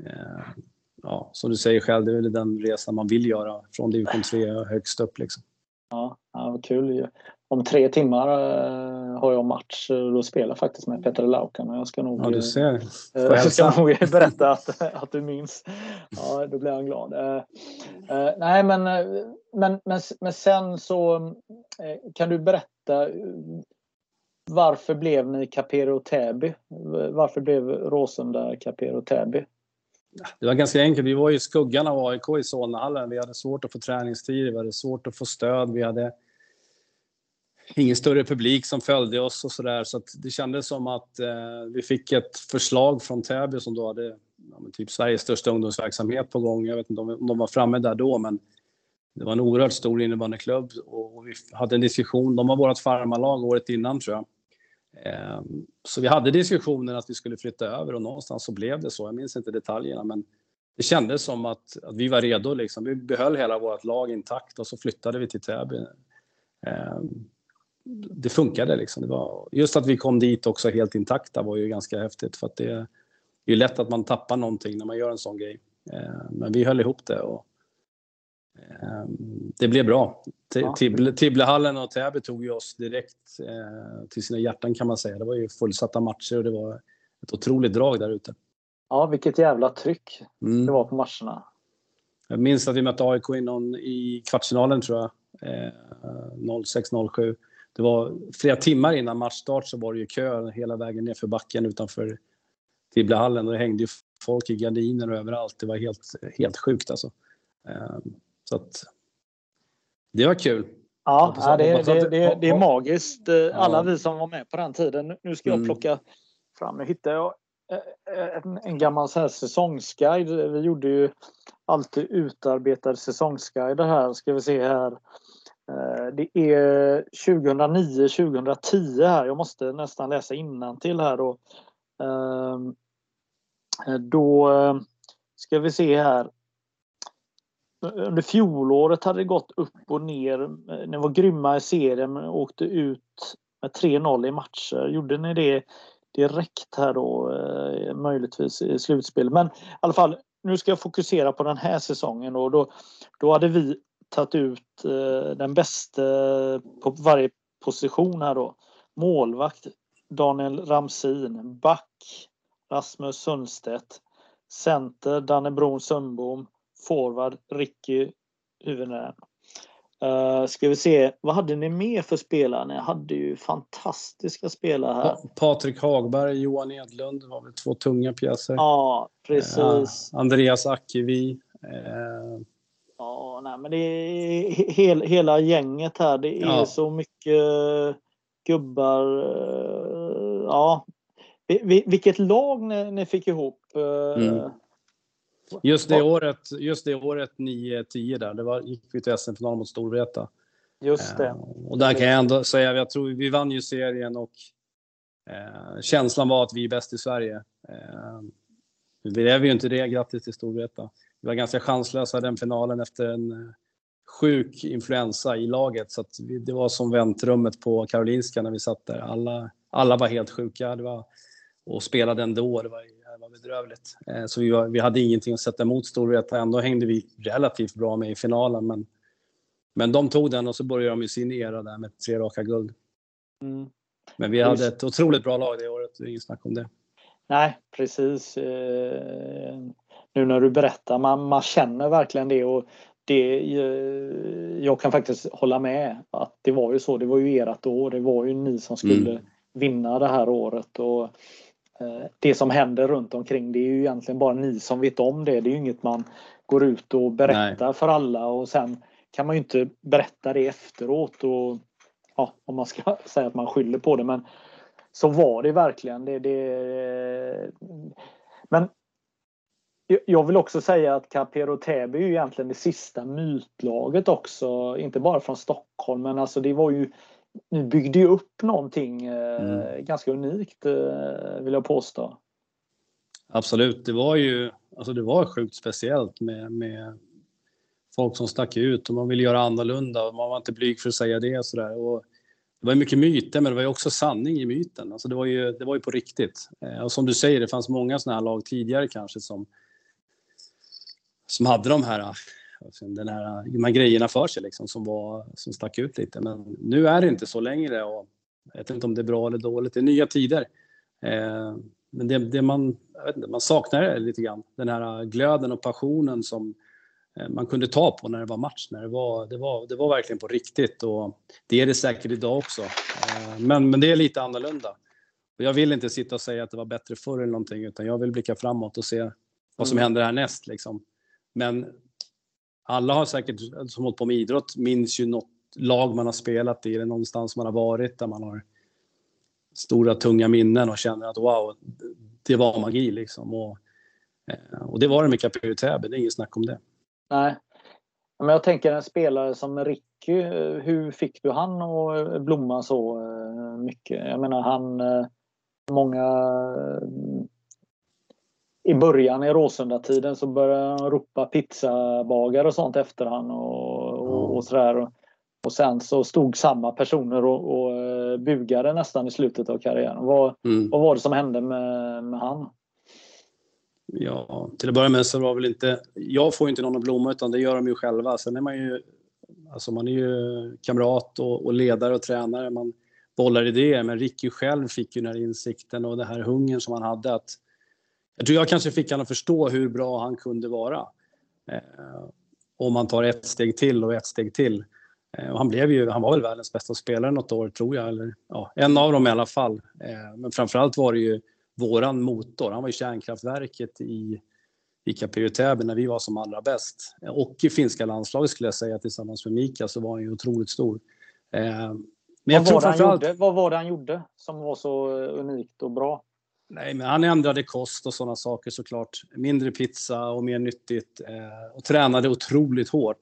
[SPEAKER 2] Eh, ja, som du säger själv, det är väl den resan man vill göra från division 3 högst upp. Liksom.
[SPEAKER 1] Ja, ja vad kul. Om tre timmar äh, har jag match. Då spelar jag faktiskt med Peter Laukan och jag ska nog,
[SPEAKER 2] ja, du ser.
[SPEAKER 1] Äh, jag ska nog berätta att, att du minns. Ja, då blir han glad. Nej, men, men, men, men sen så kan du berätta varför blev ni Capero Täby? Varför blev Råsunda Capero Täby?
[SPEAKER 2] Det var ganska enkelt. Vi var i skuggan av AIK i Solnahallen. Vi hade svårt att få träningstid, vi hade svårt att få stöd. Vi hade ingen större publik som följde oss och sådär. Så, så det kändes som att eh, vi fick ett förslag från Täby som då hade ja, typ Sveriges största ungdomsverksamhet på gång. Jag vet inte om de var framme där då, men det var en oerhört stor innebandyklubb och vi hade en diskussion. De var vårt farmarlag året innan tror jag. Eh, så vi hade diskussionen att vi skulle flytta över och någonstans så blev det så. Jag minns inte detaljerna men det kändes som att, att vi var redo. Liksom. Vi behöll hela vårt lag intakt och så flyttade vi till Täby. Eh, det funkade liksom. Det var, just att vi kom dit också helt intakta var ju ganska häftigt för att det, det är lätt att man tappar någonting när man gör en sån grej. Ehm, men vi höll ihop det och det blev bra. Tibblehallen och Täby tog ju oss direkt eh, till sina hjärtan kan man säga. Det var ju fullsatta matcher och det var ett otroligt drag där ute.
[SPEAKER 1] Ja, vilket jävla tryck mm. det var på matcherna.
[SPEAKER 2] Jag minns att vi mötte AIK i, kvartsfinalen tror jag. Eh, 06-07. Det var flera timmar innan matchstart så var det ju kö hela vägen ner för backen utanför Tibblehallen och det hängde ju folk i gardiner och överallt. Det var helt, helt sjukt alltså. Eh, så att Det var kul.
[SPEAKER 1] Ja, ja det, det, det, det, är magiskt. Alla ja. vi som var med på den tiden. Nu ska jag mm. plocka fram. Nu hittade jag en, en gammal så här säsongsguide. Vi gjorde ju alltid utarbetade säsongsguider här. Ska vi se här. Eh, det är 2009-2010 här. Jag måste nästan läsa till här. Då, ehm, eh, då eh, ska vi se här under fjolåret hade det gått upp och ner. Ni var grymma i serien men åkte ut med 3-0 i matcher. Gjorde ni det direkt här då möjligtvis i slutspel? Men i alla fall, nu ska jag fokusera på den här säsongen och då, då hade vi tagit ut eh, den bästa på varje position här då. Målvakt Daniel Ramsin, back Rasmus Sundstedt, center Danne Bron Sundbom, forward Ricky Huvudnäs. Uh, ska vi se, vad hade ni mer för spelare? Ni hade ju fantastiska spelare här.
[SPEAKER 2] Patrik Hagberg, Johan Edlund var väl två tunga pjäser.
[SPEAKER 1] Ja, precis.
[SPEAKER 2] Uh, Andreas Ackevi. Uh...
[SPEAKER 1] Ja, nej, men det är hel, hela gänget här. Det är ja. så mycket gubbar. Ja, vilket lag ni, ni fick ihop. Mm.
[SPEAKER 2] Just det året, just det året 9-10 där, det var, gick vi till SM-final mot Storvreta.
[SPEAKER 1] Just det. Eh,
[SPEAKER 2] och där kan jag ändå säga, jag tror vi vann ju serien och eh, känslan var att vi är bäst i Sverige. Eh, vi är ju inte det, grattis till Storvreta. Vi var ganska chanslösa i den finalen efter en eh, sjuk influensa i laget så vi, det var som väntrummet på Karolinska när vi satt där. Alla, alla var helt sjuka. Det var, och spelade ändå. Det var var bedrövligt. Eh, så vi, var, vi hade ingenting att sätta emot Storvreta. Ändå hängde vi relativt bra med i finalen. Men, men de tog den och så började de sin era där med tre raka guld. Mm. Men vi hade ett otroligt bra lag det året, det är inget snack om det.
[SPEAKER 1] Nej, precis. Eh, nu när du berättar, man, man känner verkligen det. och det, eh, jag kan faktiskt hålla med att det var ju så. Det var ju ert år. Det var ju ni som skulle mm. vinna det här året. Och Eh, det som händer runt omkring det är ju egentligen bara ni som vet om det. Det är ju inget man går ut och berättar Nej. för alla och sen kan man ju inte berätta det efteråt och ja, om man ska säga att man skyller på det men så var det verkligen. Det, det, men jag vill också säga att Capero Täby är ju egentligen det sista mytlaget också. Inte bara från Stockholm men alltså det var ju ni byggde ju upp någonting eh, mm. ganska unikt eh, vill jag påstå.
[SPEAKER 2] Absolut, det var ju alltså det var sjukt speciellt med, med folk som stack ut och man ville göra annorlunda och man var inte blyg för att säga det. Och så där. Och det var mycket myter, men det var också sanning i myten. Alltså det, var ju, det var ju på riktigt. Eh, och som du säger, det fanns många sådana här lag tidigare kanske som, som hade de här den här, de här grejerna för sig liksom, som, var, som stack ut lite. Men nu är det inte så längre och jag vet inte om det är bra eller dåligt. Det är nya tider. Eh, men det, det man, inte, man saknar det lite grann. Den här glöden och passionen som eh, man kunde ta på när det var match. När det, var, det, var, det var verkligen på riktigt och det är det säkert idag också. Eh, men, men det är lite annorlunda. Och jag vill inte sitta och säga att det var bättre förr eller någonting utan jag vill blicka framåt och se vad som mm. händer härnäst. Liksom. Men alla har säkert, som hållit på med idrott, minns ju något lag man har spelat i eller någonstans man har varit där man har stora tunga minnen och känner att wow, det var magi liksom. Och, eh, och det var det med Caprio Täby, det är inget snack om det.
[SPEAKER 1] Nej. Men jag tänker en spelare som Ricky, eh, hur fick du han att eh, blomma så mycket? Jag menar han, många i början i Råsunda-tiden så började han ropa pizzabagare och sånt efter han och, och, och sådär. Och sen så stod samma personer och, och eh, bugade nästan i slutet av karriären. Vad, mm. vad var det som hände med, med han?
[SPEAKER 2] Ja, till att börja med så var väl inte... Jag får inte någon att blomma utan det gör de ju själva. Sen är man ju... Alltså man är ju kamrat och, och ledare och tränare. Man bollar idéer. Men Ricky själv fick ju den här insikten och den här hungern som han hade att jag tror jag kanske fick honom att förstå hur bra han kunde vara. Eh, om man tar ett steg till och ett steg till. Eh, han, blev ju, han var väl världens bästa spelare något år, tror jag. Eller, ja, en av dem i alla fall. Eh, men framförallt var det ju våran motor. Han var ju kärnkraftverket i, i Täby när vi var som allra bäst. Och i finska landslaget skulle jag säga tillsammans med Mika så var han ju otroligt stor.
[SPEAKER 1] Eh, men vad, var allt... vad var det han gjorde som var så unikt och bra?
[SPEAKER 2] Nej, men han ändrade kost och sådana saker såklart. Mindre pizza och mer nyttigt. Eh, och tränade otroligt hårt.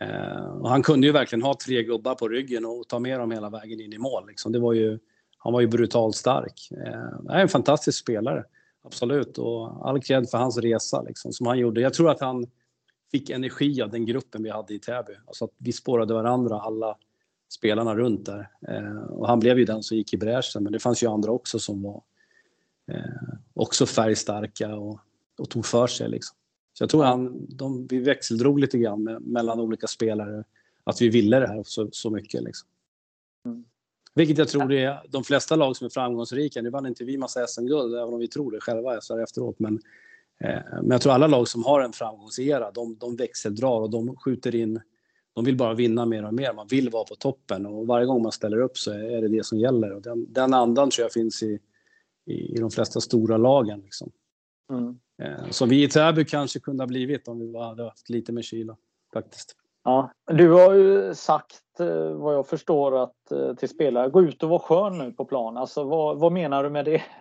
[SPEAKER 2] Eh, och han kunde ju verkligen ha tre gubbar på ryggen och ta med dem hela vägen in i mål. Liksom. Det var ju, han var ju brutalt stark. Eh, en fantastisk spelare, absolut. Och all cred för hans resa liksom, som han gjorde. Jag tror att han fick energi av den gruppen vi hade i Täby. Alltså att vi spårade varandra, alla spelarna runt där. Eh, och han blev ju den som gick i bräschen, men det fanns ju andra också som var eh, också färgstarka och, och tog för sig. Liksom. Så jag tror han, de, vi växeldrog lite grann med, mellan olika spelare, att vi ville det här så, så mycket. Liksom. Mm. Vilket jag tror det är de flesta lag som är framgångsrika. Nu vann inte vi massa SM-guld, även om vi tror det själva så här efteråt. Men, eh, men jag tror alla lag som har en framgångsera, de, de växeldrar och de skjuter in de vill bara vinna mer och mer. Man vill vara på toppen och varje gång man ställer upp så är det det som gäller. Och den, den andan tror jag finns i, i, i de flesta stora lagen. Liksom. Mm. Eh, som vi i Täby kanske kunde ha blivit om vi hade haft lite mer kyla. Faktiskt.
[SPEAKER 1] Ja, du har ju sagt eh, vad jag förstår att eh, till spelare, gå ut och var skön nu på plan. Alltså, vad, vad menar du med det?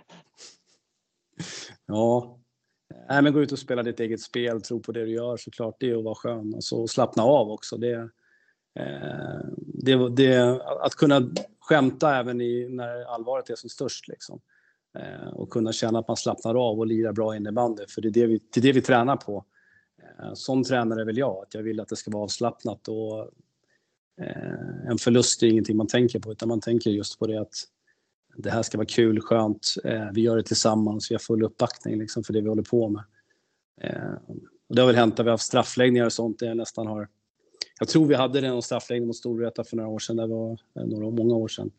[SPEAKER 2] Ja, Nej, men gå ut och spela ditt eget spel, tro på det du gör såklart. Det är att vara skön. Alltså, slappna av också. Det, eh, det, det, att kunna skämta även i, när allvaret är som störst. Liksom. Eh, och kunna känna att man slappnar av och lirar bra innebandy. För det är det vi, det är det vi tränar på. Eh, som tränare vill jag, att jag vill att det ska vara avslappnat. Och, eh, en förlust är ingenting man tänker på, utan man tänker just på det att det här ska vara kul, skönt, eh, vi gör det tillsammans, vi har full uppbackning liksom, för det vi håller på med. Eh, och det har väl hänt att vi har haft straffläggningar och sånt, det jag nästan har jag tror vi hade det en straffläggning mot Storvreta för några år sedan, det var eh, några, många år sedan.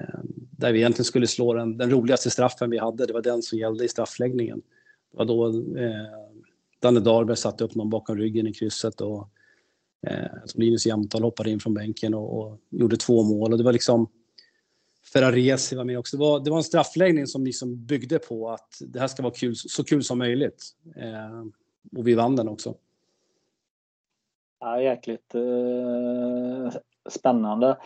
[SPEAKER 2] Eh, där vi egentligen skulle slå den, den roligaste straffen vi hade, det var den som gällde i straffläggningen. Det var då eh, Danne Dahlberg satte upp någon bakom ryggen i krysset och eh, Linus Jämtal hoppade in från bänken och, och, gjorde två mål. Och det var liksom Ferraresi var med också. Det var, det var en straffläggning som liksom byggde på att det här ska vara kul, så kul som möjligt. Eh, och vi vann den också.
[SPEAKER 1] Ja, jäkligt eh, spännande.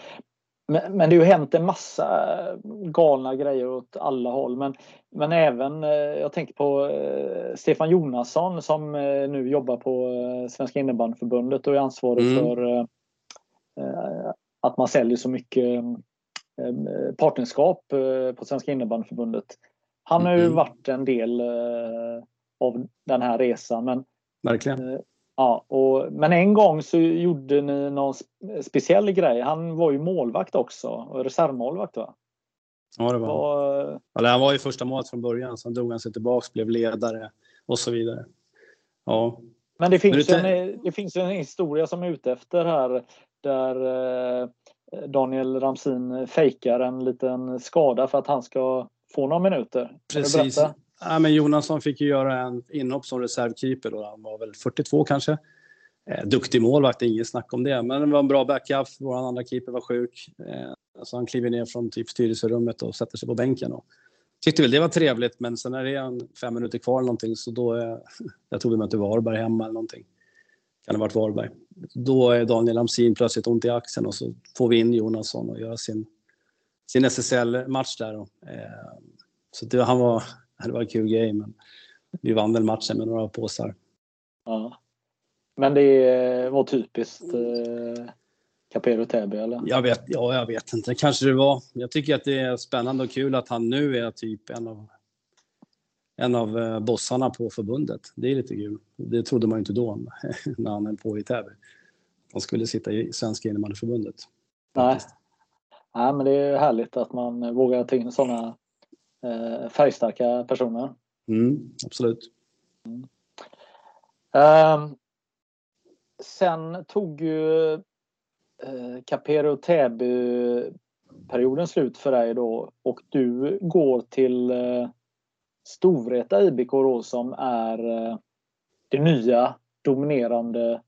[SPEAKER 1] Men, men det har ju hänt en massa galna grejer åt alla håll. Men, men även, eh, jag tänker på eh, Stefan Jonasson som eh, nu jobbar på eh, Svenska innebandyförbundet och är ansvarig mm. för eh, att man säljer så mycket Eh, partnerskap eh, på Svenska innebandyförbundet. Han har ju mm. varit en del eh, av den här resan. Men,
[SPEAKER 2] Verkligen.
[SPEAKER 1] Ja, och, men en gång så gjorde ni någon speciell grej. Han var ju målvakt också, reservmålvakt va?
[SPEAKER 2] Ja, det var han. Han var ju första målet från början, sen drog han sig tillbaks, blev ledare och så vidare. Ja.
[SPEAKER 1] Men det finns, men det... En, det finns en historia som är ute efter här där Daniel Ramsin fejkar en liten skada för att han ska få några minuter.
[SPEAKER 2] Precis. Ja, men Jonasson fick ju göra en inhopp som reservkeeper och Han var väl 42 kanske. Eh, duktig målvakt, inget snack om det. Men det var en bra backup. Vår andra keeper var sjuk. Eh, så han kliver ner från typ styrelserummet och sätter sig på bänken. Och tyckte väl det var trevligt, men sen är det en fem minuter kvar eller någonting så då... Är, jag tror vi mötte Varberg hemma eller någonting kan det ha varit Varberg. Då är Daniel Amsin plötsligt ont i axeln och så får vi in Jonasson och gör sin, sin SSL-match där. Eh, så det, han var, det var en kul grej, men vi vann väl matchen med några påsar.
[SPEAKER 1] Ja. Men det var typiskt eh, Capero Täby eller?
[SPEAKER 2] Jag vet, ja, jag vet inte. Kanske det var. Jag tycker att det är spännande och kul att han nu är typ en av en av eh, bossarna på förbundet. Det är lite kul. Det trodde man inte då när han höll på i Täby. Han skulle sitta i Svenska innebandyförbundet.
[SPEAKER 1] Nej. Nej, men det är härligt att man vågar ta in sådana färgstarka personer.
[SPEAKER 2] Mm, absolut. Mm.
[SPEAKER 1] Um, sen tog ju eh, Capero Täby-perioden slut för dig då och du går till eh, Storvreta IBK då, som är eh, det nya dominerande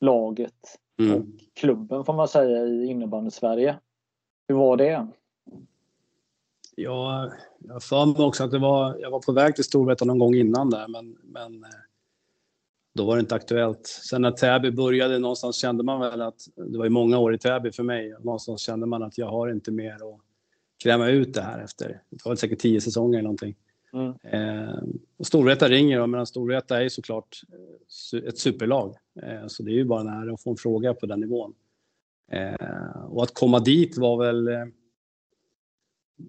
[SPEAKER 1] laget mm. och klubben får man säga i innebandy Sverige. Hur var det?
[SPEAKER 2] Ja, jag har för mig också att det var, jag var på väg till Storvreta någon gång innan där, men, men då var det inte aktuellt. Sen när Täby började någonstans kände man väl att det var ju många år i Täby för mig. Någonstans kände man att jag har inte mer att kräma ut det här efter. Det var säkert tio säsonger eller någonting. Mm. Eh, och Storvreta ringer och medan Storvreta är såklart eh, ett superlag. Eh, så det är ju bara en ära att få en fråga på den nivån. Eh, och att komma dit var väl eh,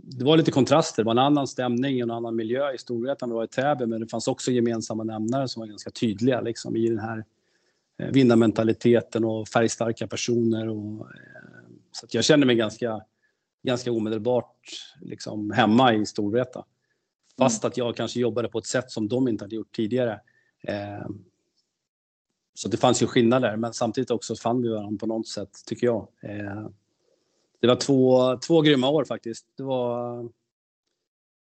[SPEAKER 2] det var lite kontraster. Det var en annan stämning en annan miljö i Storvreta än var i Täby, men det fanns också gemensamma nämnare som var ganska tydliga liksom, i den här eh, vinnarmentaliteten och färgstarka personer. Och, eh, så jag kände mig ganska, ganska omedelbart liksom, hemma i Storvreta. Fast mm. att jag kanske jobbade på ett sätt som de inte hade gjort tidigare. Eh, så det fanns ju skillnader, men samtidigt också fann vi varandra på något sätt, tycker jag. Det var två, två grymma år faktiskt. Det, var,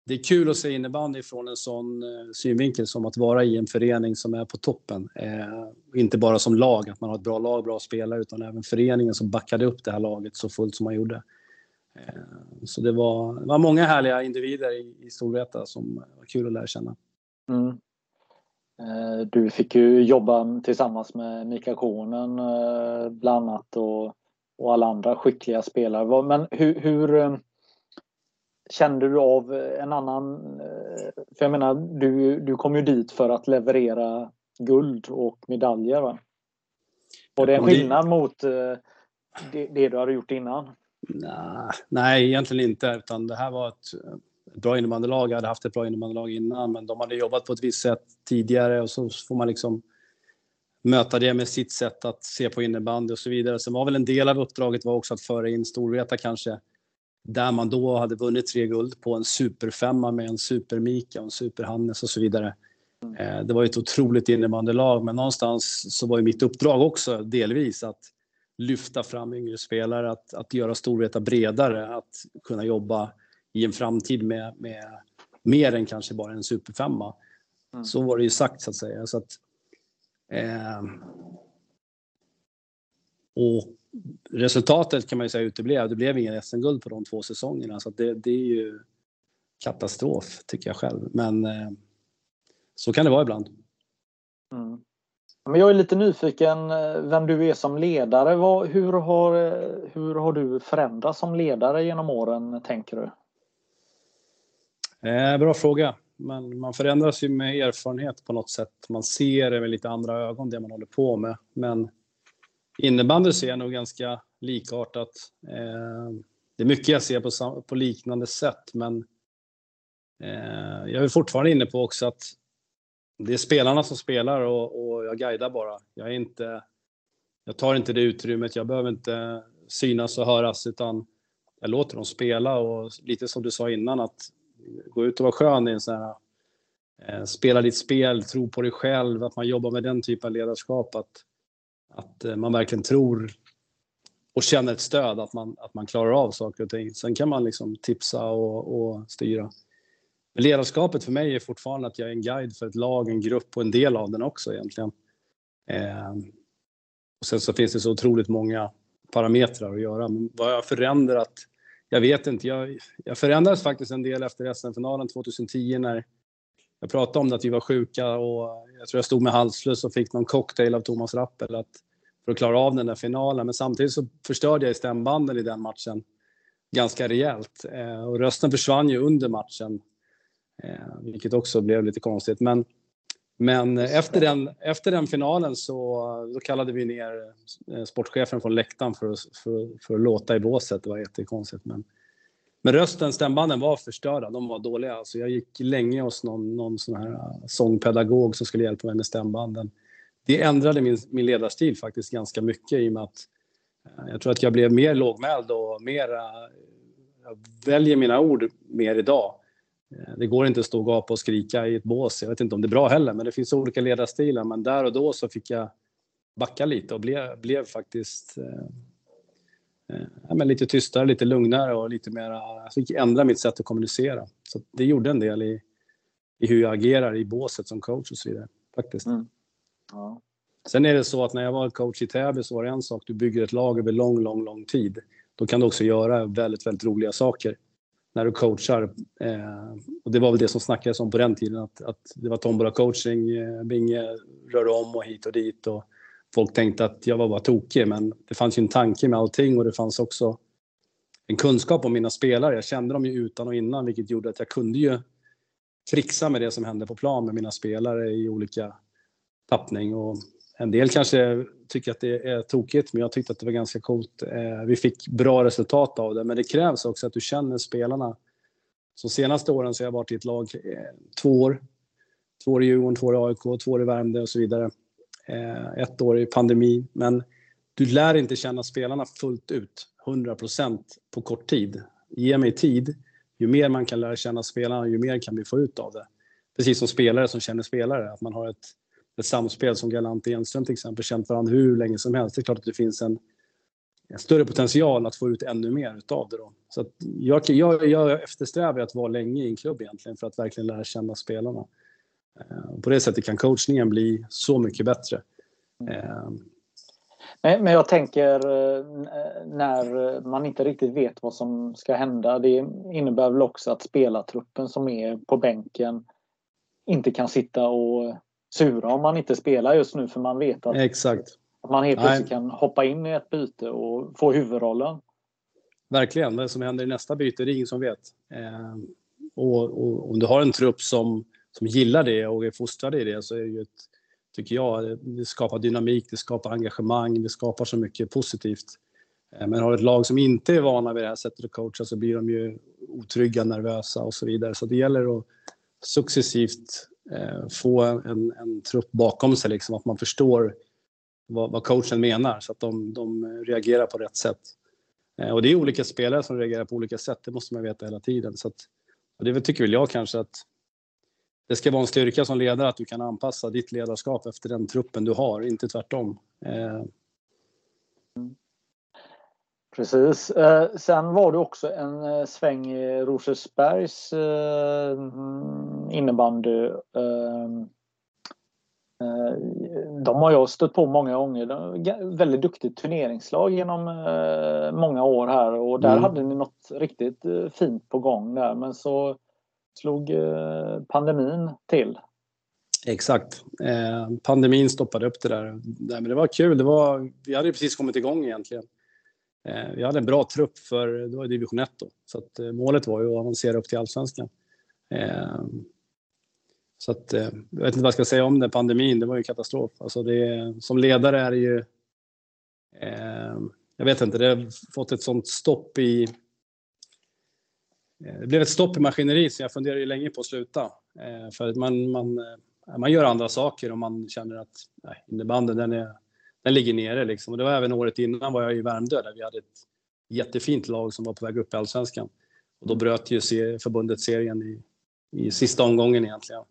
[SPEAKER 2] det är kul att se innebandy från en sån eh, synvinkel som att vara i en förening som är på toppen. Eh, inte bara som lag, att man har ett bra lag, bra spelare, utan även föreningen som backade upp det här laget så fullt som man gjorde. Eh, så det var, det var många härliga individer i, i Storvreta som var kul att lära känna. Mm.
[SPEAKER 1] Eh, du fick ju jobba tillsammans med Mika Konen eh, bland annat och och alla andra skickliga spelare. Men hur, hur eh, kände du av en annan... Eh, för jag menar, du, du kom ju dit för att leverera guld och medaljer. Va? Var det en skillnad mot eh, det, det du hade gjort innan?
[SPEAKER 2] Nej, nej, egentligen inte. Utan det här var ett, ett bra innebandylag. Jag hade haft ett bra innebandylag innan, men de hade jobbat på ett visst sätt tidigare och så får man liksom möta det med sitt sätt att se på innebandy och så vidare. Sen var väl en del av uppdraget var också att föra in Storvreta kanske, där man då hade vunnit tre guld på en superfemma med en supermika och en superhannes och så vidare. Mm. Det var ju ett otroligt innebandylag, men någonstans så var ju mitt uppdrag också delvis att lyfta fram yngre spelare, att, att göra Storvreta bredare, att kunna jobba i en framtid med, med mer än kanske bara en superfemma. Mm. Så var det ju sagt så att säga. Så att Eh, och resultatet kan man ju säga uteblev. Det blev ingen SM-guld på de två säsongerna så det, det, är ju katastrof tycker jag själv. Men eh, så kan det vara ibland.
[SPEAKER 1] Mm. Men jag är lite nyfiken eh, vem du är som ledare. Vad, hur, har, eh, hur har du förändrats som ledare genom åren, tänker du?
[SPEAKER 2] Eh, bra fråga men man förändras ju med erfarenhet på något sätt. Man ser det med lite andra ögon, det man håller på med. Men innebandy ser jag nog ganska likartat. Eh, det är mycket jag ser på, på liknande sätt, men eh, jag är fortfarande inne på också att det är spelarna som spelar och, och jag guidar bara. Jag, är inte, jag tar inte det utrymmet, jag behöver inte synas och höras, utan jag låter dem spela och lite som du sa innan att gå ut och vara skön i en sån här eh, spela ditt spel, tro på dig själv, att man jobbar med den typen av ledarskap. Att, att eh, man verkligen tror och känner ett stöd, att man, att man klarar av saker och ting. Sen kan man liksom tipsa och, och styra. Men ledarskapet för mig är fortfarande att jag är en guide för ett lag, en grupp och en del av den också egentligen. Eh, och sen så finns det så otroligt många parametrar att göra. Men vad jag har förändrat jag vet inte. Jag, jag förändrades faktiskt en del efter SM-finalen 2010 när jag pratade om det, att vi var sjuka och jag tror jag stod med halsfluss och fick någon cocktail av Thomas Rappel att, för att klara av den där finalen. Men samtidigt så förstörde jag stämbanden i den matchen ganska rejält eh, och rösten försvann ju under matchen, eh, vilket också blev lite konstigt. Men men efter den, efter den finalen så då kallade vi ner eh, sportchefen från läktaren för att, för, för att låta i båset. Det var jättekonstigt. Men, men rösten, stämbanden var förstörda. De var dåliga. Så jag gick länge hos någon, någon sån här eh, sångpedagog som skulle hjälpa mig med stämbanden. Det ändrade min, min ledarstil faktiskt ganska mycket i och med att eh, jag tror att jag blev mer lågmäld och mer... Jag väljer mina ord mer idag det går inte att stå och gapa och skrika i ett bås. Jag vet inte om det är bra heller, men det finns olika ledarstilar. Men där och då så fick jag backa lite och blev, blev faktiskt eh, eh, ja, men lite tystare, lite lugnare och lite mer... Jag fick ändra mitt sätt att kommunicera. Så det gjorde en del i, i hur jag agerar i båset som coach och så vidare. Faktiskt. Mm. Ja. Sen är det så att när jag var coach i Täby så var det en sak, du bygger ett lag över lång, lång, lång tid. Då kan du också göra väldigt, väldigt roliga saker när du coachar. Eh, och det var väl det som snackades om på den tiden, att, att det var tombola coaching, eh, Binge rörde om och hit och dit. Och folk tänkte att jag var bara tokig, men det fanns ju en tanke med allting och det fanns också en kunskap om mina spelare. Jag kände dem ju utan och innan, vilket gjorde att jag kunde ju trixa med det som hände på plan med mina spelare i olika tappning. Och en del kanske tycker att det är tokigt, men jag tyckte att det var ganska coolt. Eh, vi fick bra resultat av det, men det krävs också att du känner spelarna. Så senaste åren så har jag varit i ett lag eh, två år. Två år i Djurgården, två år i AIK, två år i Värmdö och så vidare. Eh, ett år i pandemi. Men du lär inte känna spelarna fullt ut, 100% på kort tid. Ge mig tid. Ju mer man kan lära känna spelarna, ju mer kan vi få ut av det. Precis som spelare som känner spelare, att man har ett ett samspel som Galant och Enström till exempel känt varandra hur länge som helst. Det är klart att det finns en, en större potential att få ut ännu mer utav det. Då. Så att jag, jag, jag eftersträvar att vara länge i en klubb egentligen för att verkligen lära känna spelarna. Eh, på det sättet kan coachningen bli så mycket bättre. Eh,
[SPEAKER 1] men jag tänker eh, när man inte riktigt vet vad som ska hända. Det innebär väl också att spelartruppen som är på bänken inte kan sitta och sura om man inte spelar just nu för man vet att,
[SPEAKER 2] Exakt.
[SPEAKER 1] att man helt plötsligt kan hoppa in i ett byte och få huvudrollen.
[SPEAKER 2] Verkligen. Vad som händer i nästa byte det är ingen som vet. Eh, och, och, om du har en trupp som, som gillar det och är fostrade i det så är det ju ett, tycker jag, det skapar dynamik, det skapar engagemang, det skapar så mycket positivt. Eh, men har ett lag som inte är vana vid det här sättet att coacha så blir de ju otrygga, nervösa och så vidare. Så det gäller att successivt Eh, få en, en trupp bakom sig, liksom, att man förstår vad, vad coachen menar så att de, de reagerar på rätt sätt. Eh, och det är olika spelare som reagerar på olika sätt, det måste man veta hela tiden. Så att, och det tycker väl jag kanske att det ska vara en styrka som ledare att du kan anpassa ditt ledarskap efter den truppen du har, inte tvärtom. Eh,
[SPEAKER 1] Precis. Eh, sen var det också en eh, sväng i Rosersbergs eh, innebandy. De har jag stött på många gånger. Väldigt duktigt turneringslag genom många år här och där mm. hade ni något riktigt fint på gång där men så slog pandemin till.
[SPEAKER 2] Exakt. pandemin stoppade upp det där. Men det var kul. Det var, vi hade precis kommit igång egentligen. Eh, vi hade en bra trupp för det var division 1 då. Så att, eh, målet var ju att avancera upp till allsvenskan. Eh, så att, jag vet inte vad jag ska säga om den pandemin, det var ju katastrof. Alltså det, som ledare är det ju... jag vet inte, det har fått ett sånt stopp i... Det blev ett stopp i maskineriet så jag funderade ju länge på att sluta. för att man, man, man gör andra saker och man känner att nej, innebanden den är den ligger nere liksom. Och det var även året innan var jag i Värmdö där vi hade ett jättefint lag som var på väg upp i Allsvenskan. Och då bröt ju förbundet serien i, i sista omgången egentligen.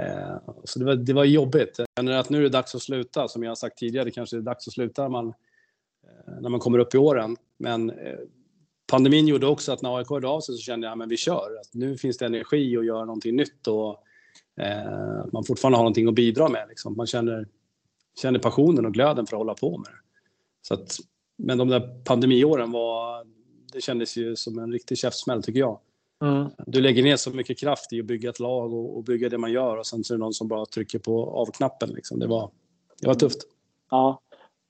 [SPEAKER 2] Eh, så det var, det var jobbigt. Jag känner att nu är det dags att sluta. Som jag har sagt tidigare, det kanske är dags att sluta när man, eh, när man kommer upp i åren. Men eh, pandemin gjorde också att när AIK hörde av sig så kände jag att vi kör. Att nu finns det energi att göra någonting nytt och eh, man fortfarande har någonting att bidra med. Liksom. Man känner känner passionen och glöden för att hålla på med det. Så att, men de där pandemiåren var, det kändes ju som en riktig käftsmäll tycker jag. Mm. Du lägger ner så mycket kraft i att bygga ett lag och, och, bygga det man gör och sen så är det någon som bara trycker på avknappen. Liksom. Det, var, det var tufft.
[SPEAKER 1] Ja,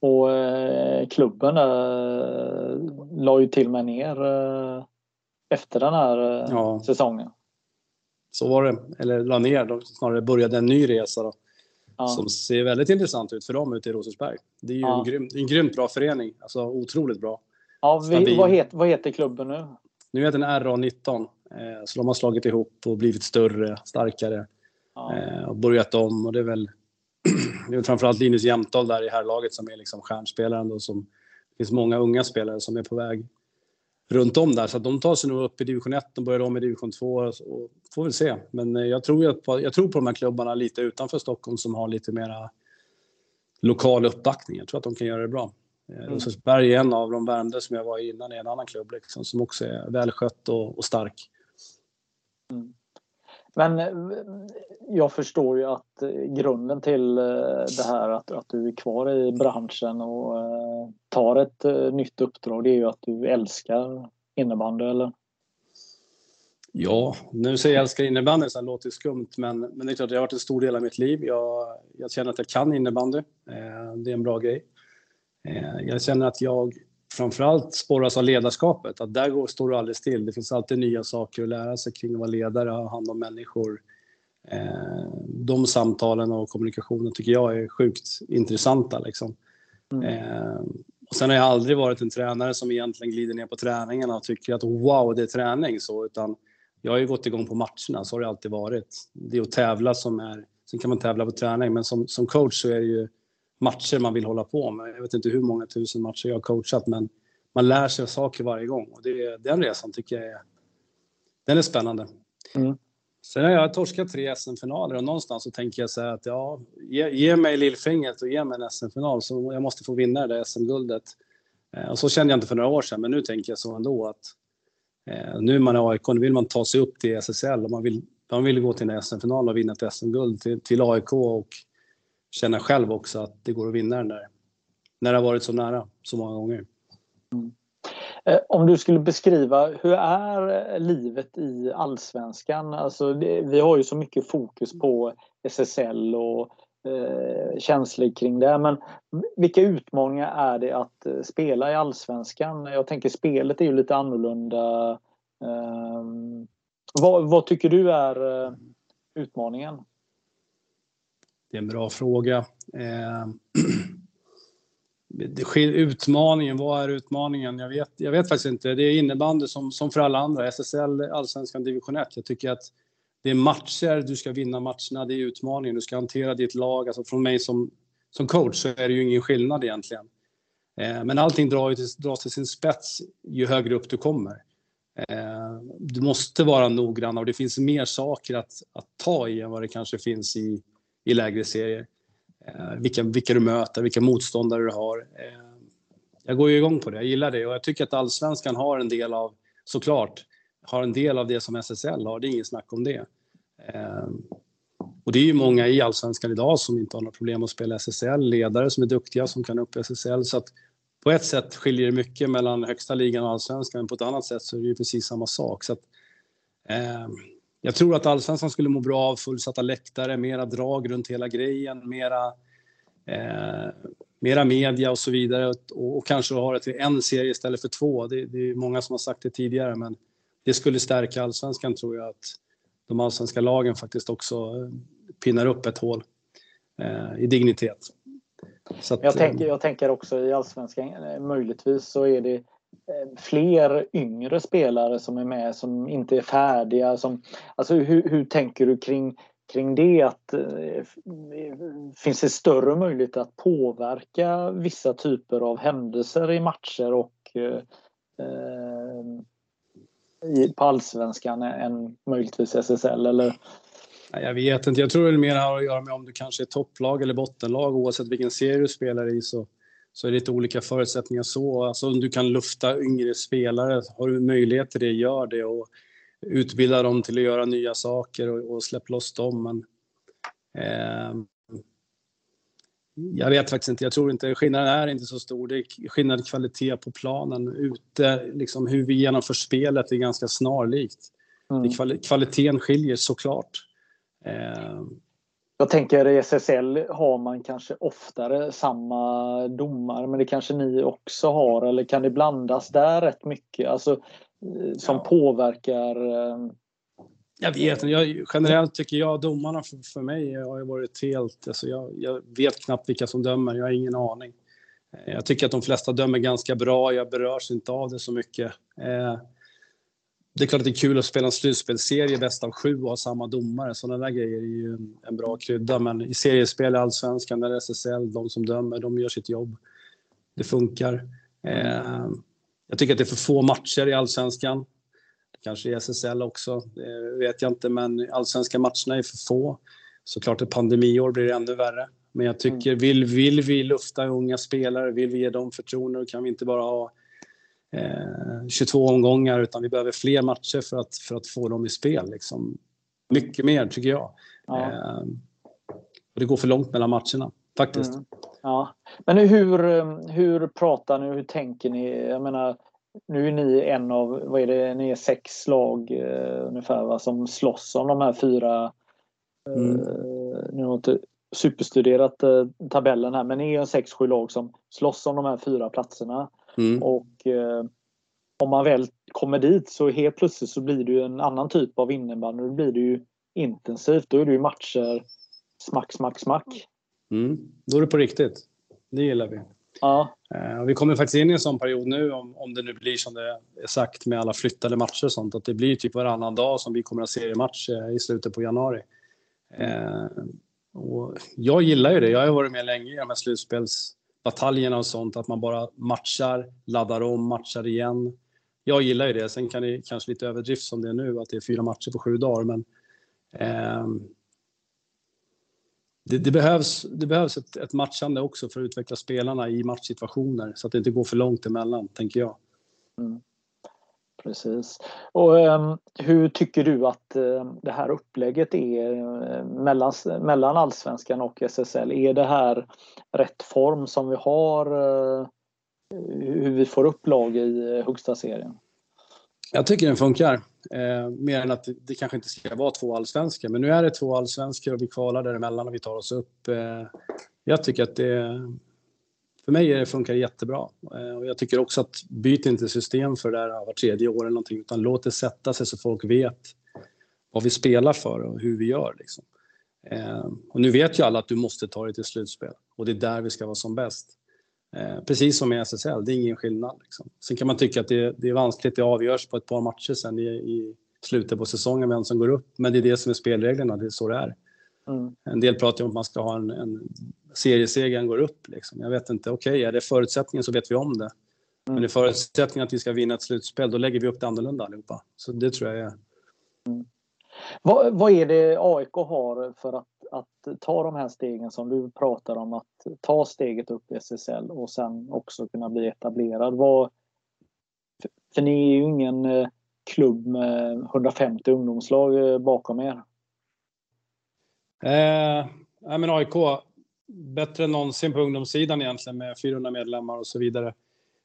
[SPEAKER 1] och eh, klubben eh, la ju till och med ner eh, efter den här eh, ja. säsongen.
[SPEAKER 2] Så var det. Eller la ner, de snarare började en ny resa. Då ja. som ser väldigt intressant ut för dem ute i Rosersberg. Det är ju ja. en, grym, en grymt bra förening, alltså otroligt bra.
[SPEAKER 1] Ja, vi, vad, heter, vad heter klubben nu?
[SPEAKER 2] Nu heter den RA19, eh, så de har slagit ihop och blivit större, starkare ja. eh, och börjat om och det är väl det är framförallt Linus Jämtdal där i herrlaget som är liksom stjärnspelaren då som det finns många unga spelare som är på väg runt om där. Så att de tar sig nog upp i division 1 och börjar om i division 2. Och får väl se. Men eh, jag tror, på, jag tror på de här klubbarna lite utanför Stockholm som har lite mera lokal uppbackning. Jag tror att de kan göra det bra. Eh, mm. Rosersberg är en av de Värmdö som jag var i innan i en annan klubb liksom, som också är välskött och, och stark.
[SPEAKER 1] Mm. Men eh, jag förstår ju att eh, grunden till eh, det här att, att du är kvar i branschen och tar ett nytt uppdrag det är ju att du älskar innebandy eller?
[SPEAKER 2] Ja, nu säger jag älskar innebandy så det låter skumt, men, men det är klart det har varit en stor del av mitt liv. Jag, jag känner att jag kan innebandy. Det är en bra grej. Jag känner att jag framförallt spåras av ledarskapet. Att där går, står du aldrig still. Det finns alltid nya saker att lära sig kring att vara ledare, ha hand om människor. Eh, de samtalen och kommunikationen tycker jag är sjukt intressanta. Liksom. Mm. Eh, och sen har jag aldrig varit en tränare som egentligen glider ner på träningarna och tycker att wow, det är träning. Så, utan jag har ju gått igång på matcherna, så har det alltid varit. Det är att tävla som är... Sen kan man tävla på träning, men som, som coach så är det ju matcher man vill hålla på med. Jag vet inte hur många tusen matcher jag har coachat, men man lär sig saker varje gång. Och det, den resan tycker jag är, den är spännande. Mm. Sen har jag torskat tre SM-finaler och någonstans så tänker jag säga att ja, ge, ge mig lillfingret och ge mig en SM-final så jag måste få vinna det där SM-guldet. Eh, och så kände jag inte för några år sedan, men nu tänker jag så ändå att eh, nu är man i AIK, nu vill man ta sig upp till SSL och man vill, man vill gå till en SM-final och vinna ett SM-guld till, till AIK och känna själv också att det går att vinna den där. När det har varit så nära så många gånger.
[SPEAKER 1] Mm. Eh, om du skulle beskriva, hur är eh, livet i allsvenskan? Alltså, vi har ju så mycket fokus på SSL och eh, känslor kring det. Men vilka utmaningar är det att eh, spela i allsvenskan? Jag tänker spelet är ju lite annorlunda. Eh, vad, vad, tycker du är eh, utmaningen?
[SPEAKER 2] Det är en bra fråga. Eh, utmaningen, vad är utmaningen? Jag vet, jag vet faktiskt inte. Det är innebandy som, som för alla andra. SSL, Allsvenskan, division 1. Jag tycker att det är matcher, du ska vinna matcherna, det är utmaningen. Du ska hantera ditt lag. Alltså från mig som, som coach så är det ju ingen skillnad egentligen. Eh, men allting drar ju till, dras till sin spets ju högre upp du kommer. Eh, du måste vara noggrann och det finns mer saker att, att ta i än vad det kanske finns i, i lägre serier. Eh, vilka, vilka du möter, vilka motståndare du har. Eh, jag går ju igång på det, jag gillar det och jag tycker att allsvenskan har en del av, såklart, har en del av det som SSL har, det är inget snack om det. Eh, och det är ju många i allsvenskan idag som inte har några problem att spela SSL, ledare som är duktiga som kan upp SSL. Så att på ett sätt skiljer det mycket mellan högsta ligan och allsvenskan, men på ett annat sätt så är det ju precis samma sak. Så att, eh, jag tror att allsvenskan skulle må bra av fullsatta läktare, mera drag runt hela grejen, mera, eh, mera media och så vidare. Och, och kanske ha det till en serie istället för två. Det, det är många som har sagt det tidigare, men det skulle stärka allsvenskan tror jag att de allsvenska lagen faktiskt också eh, pinnar upp ett hål eh, i dignitet.
[SPEAKER 1] Att, jag, tänker, jag tänker också i allsvenskan, eh, möjligtvis så är det Eh, Eh, fler yngre spelare som är med som inte är färdiga. Som, alltså hur, hur tänker du kring, kring det? Att, eh, eh, finns det större möjlighet att påverka vissa typer av händelser i matcher och eh, i, på allsvenskan än möjligtvis SSL? Eller?
[SPEAKER 2] Jag vet inte. Jag tror det mer har att göra med om du kanske är topplag eller bottenlag. Oavsett vilken serie du spelar i så så är det lite olika förutsättningar så. Alltså om du kan lufta yngre spelare, har du möjlighet till det, gör det och utbilda dem till att göra nya saker och, och släpp loss dem. Men, eh, jag vet faktiskt inte. Jag tror inte skillnaden är inte så stor. Det är skillnad kvalitet på planen ute. Liksom hur vi genomför spelet är ganska snarlikt. Mm. Kvaliteten skiljer såklart. Eh,
[SPEAKER 1] jag tänker i SSL har man kanske oftare samma domare men det kanske ni också har eller kan det blandas där rätt mycket? Alltså, eh, som ja. påverkar eh,
[SPEAKER 2] jag vet inte. Generellt tycker jag domarna för, för mig har varit helt... Alltså jag, jag, vet knappt vilka som dömer. Jag har ingen aning. Eh, jag tycker att de flesta dömer ganska bra. Jag berörs inte av det så mycket. Eh, det är klart att det är kul att spela en slutspelsserie bäst av sju och ha samma domare. Sådana där grejer är ju en, en bra krydda. Men i seriespel i Allsvenskan, där SSL, de som dömer, de gör sitt jobb. Det funkar. Eh, jag tycker att det är för få matcher i Allsvenskan. Kanske i SSL också, det vet jag inte. Men allsvenska matcherna är för få. Såklart ett pandemiår blir det ännu värre. Men jag tycker, vill, vill vi lufta unga spelare, vill vi ge dem förtroende, kan vi inte bara ha 22 eh, omgångar utan vi behöver fler matcher för att, för att få dem i spel. Liksom. Mycket mer tycker jag. Ja. Eh, och det går för långt mellan matcherna faktiskt. Mm.
[SPEAKER 1] Ja. Men hur, hur pratar ni, hur tänker ni? Jag menar, nu är ni en av, vad är det, ni är sex lag eh, ungefär va, som slåss om de här fyra. Mm. Eh, nu har jag inte superstuderat eh, tabellen här men ni är en sex, sju lag som slåss om de här fyra platserna. Mm. Och eh, om man väl kommer dit så helt plötsligt så blir det ju en annan typ av innebandy. Då blir det ju intensivt. Då är det ju matcher smack, smack, smack.
[SPEAKER 2] Mm. Då är det på riktigt. Det gillar vi.
[SPEAKER 1] Ja.
[SPEAKER 2] Uh, vi kommer faktiskt in i en sån period nu, om, om det nu blir som det är sagt med alla flyttade matcher och sånt, att det blir typ varannan dag som vi kommer att ha seriematch uh, i slutet på januari. Uh, och jag gillar ju det. Jag har varit med länge i de här bataljerna och sånt, att man bara matchar, laddar om, matchar igen. Jag gillar ju det. Sen kan det kanske lite överdrift som det är nu, att det är fyra matcher på sju dagar, men ehm, det, det, behövs, det behövs ett, ett, matchande också för att utveckla spelarna i matchsituationer så att det inte går för långt emellan, tänker jag.
[SPEAKER 1] Mm. Precis. Och eh, hur tycker du att eh, det här upplägget är eh, mellan, mellan allsvenskan och SSL? Är det här rätt form som vi har? Eh, hur vi får upp lag i eh, högsta serien?
[SPEAKER 2] Jag tycker den funkar. Eh, mer än att det, det, kanske inte ska vara två allsvenskor. Men nu är det två allsvenskor och vi kvalar däremellan och vi tar oss upp. Eh, jag tycker att det... För mig funkar det jättebra. Eh, och jag tycker också att byt inte system för det där var tredje år eller någonting. Utan låt det sätta sig så folk vet vad vi spelar för och hur vi gör. Liksom. Eh, och nu vet ju alla att du måste ta dig till slutspel. Och det är där vi ska vara som bäst. Eh, precis som i SSL, det är ingen skillnad. Liksom. Sen kan man tycka att det, det är vanskligt, det avgörs på ett par matcher sen i, i slutet på säsongen vem som går upp. Men det är det som är spelreglerna, det är så det är. Mm. En del pratar om att man ska ha en, en serieseger går upp. Liksom. Jag vet inte, okej, okay, är det förutsättningen så vet vi om det. Mm. Men är förutsättningen att vi ska vinna ett slutspel, då lägger vi upp det annorlunda allihopa. Så det tror jag är...
[SPEAKER 1] Mm. Vad, vad är det AIK har för att att ta de här stegen som du pratar om, att ta steget upp i SSL och sen också kunna bli etablerad. Vad, för ni är ju ingen eh, klubb med 150 ungdomslag eh, bakom er.
[SPEAKER 2] Eh, men AIK, bättre än någonsin på ungdomssidan egentligen med 400 medlemmar och så vidare.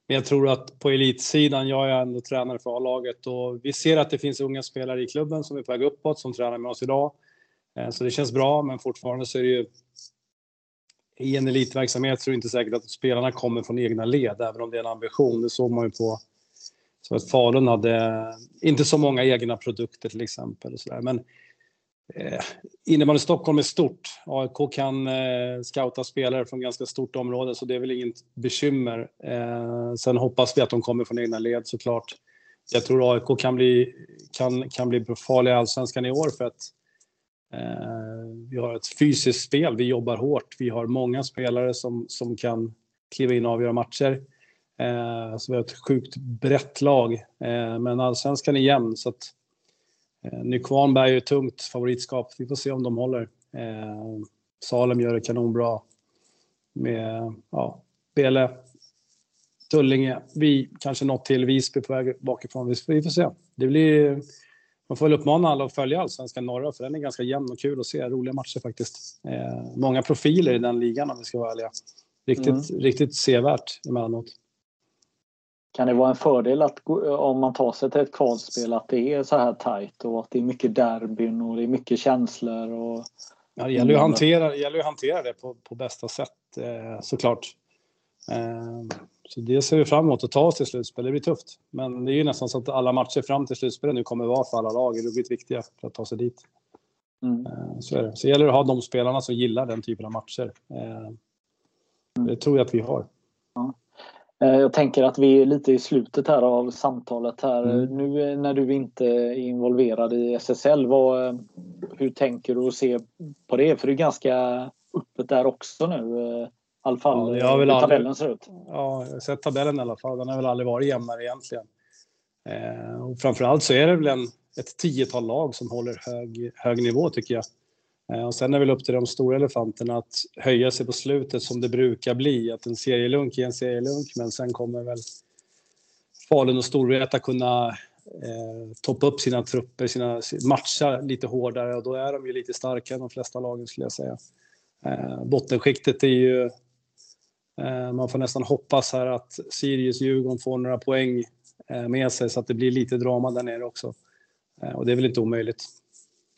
[SPEAKER 2] Men jag tror att på elitsidan, jag är ändå tränare för A-laget och vi ser att det finns unga spelare i klubben som är på väg uppåt som tränar med oss idag. Eh, så det känns bra, men fortfarande så är det ju i en elitverksamhet så är det inte säkert att spelarna kommer från egna led, även om det är en ambition. Det såg man ju på så att Falun hade inte så många egna produkter till exempel. Och så där. Men eh, innebandy Stockholm är stort. AIK kan eh, scouta spelare från ganska stort område, så det är väl inget bekymmer. Eh, sen hoppas vi att de kommer från egna led såklart. Jag tror AIK kan bli, kan, kan bli farliga i allsvenskan i år för att Eh, vi har ett fysiskt spel, vi jobbar hårt. Vi har många spelare som, som kan kliva in och avgöra matcher. Eh, så vi har ett sjukt brett lag. Eh, men allsvenskan är jämn så att Nykvarnberg är ett tungt favoritskap. Vi får se om de håller. Salem gör det kanonbra med ja, Bele, Tullinge, vi kanske något till Visby på väg bakifrån. Vi får se. Det blir man får väl uppmana alla att följa Allsvenskan norra för den är ganska jämn och kul att se. Roliga matcher faktiskt. Eh, många profiler i den ligan om vi ska vara ärliga. Riktigt, mm. riktigt sevärt emellanåt.
[SPEAKER 1] Kan det vara en fördel att om man tar sig till ett kvalspel att det är så här tajt och att det är mycket derbyn och det är mycket känslor? Och...
[SPEAKER 2] Ja, det gäller ju att hantera, det, gäller att hantera det på, på bästa sätt eh, såklart. Eh, så det ser vi fram emot att ta oss till slutspel. Det blir tufft. Men det är ju nästan så att alla matcher fram till slutspelet nu kommer vara för alla lag. Det blir viktiga för att ta sig dit. Mm. Eh, så är det. Så det gäller att ha de spelarna som gillar den typen av matcher. Eh, mm. Det tror jag att vi har.
[SPEAKER 1] Ja. Eh, jag tänker att vi är lite i slutet här av samtalet här. Mm. Nu när du inte är involverad i SSL, vad, hur tänker du och ser på det? För det är ganska öppet där också nu alla fall ja, hur tabellen aldrig, ser ut.
[SPEAKER 2] Ja, jag har sett tabellen i alla fall. Den har väl aldrig varit jämnare egentligen. Eh, och framförallt så är det väl en, ett tiotal lag som håller hög, hög nivå tycker jag. Eh, och sen är det väl upp till de stora elefanterna att höja sig på slutet som det brukar bli. Att en serielunk är en serielunk, men sen kommer väl Falun och Storvreta kunna eh, toppa upp sina trupper, sina matcha lite hårdare och då är de ju lite starkare än de flesta lagen skulle jag säga. Eh, bottenskiktet är ju Eh, man får nästan hoppas här att Sirius-Djurgården får några poäng eh, med sig så att det blir lite drama där nere också. Eh, och det är väl inte omöjligt.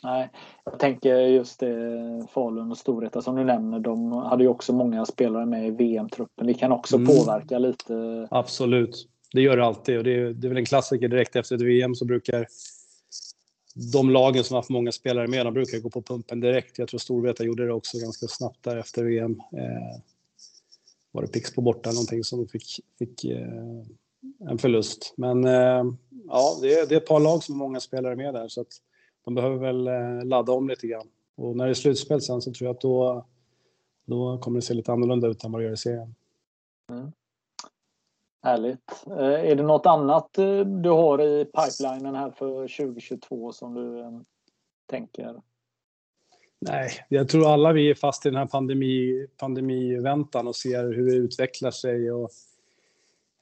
[SPEAKER 1] Nej, jag tänker just det Falun och Storvreta som du nämner. De hade ju också många spelare med i VM-truppen. Det kan också mm. påverka lite.
[SPEAKER 2] Absolut, det gör det alltid och det är, det är väl en klassiker direkt efter ett VM så brukar de lagen som har haft många spelare med, de brukar gå på pumpen direkt. Jag tror Storvreta gjorde det också ganska snabbt där efter VM. Eh, var det Pixbo borta någonting som fick, fick eh, en förlust. Men eh, ja, det är, det är ett par lag som har många spelare med där så att de behöver väl eh, ladda om lite grann. Och när det är slutspel sen så tror jag att då, då kommer det se lite annorlunda ut än vad det gör i serien. Mm.
[SPEAKER 1] Härligt. Eh, är det något annat eh, du har i pipelinen här för 2022 som du tänker?
[SPEAKER 2] Nej, jag tror alla vi är fast i den här pandemi, pandemiväntan och ser hur det utvecklar sig. Och,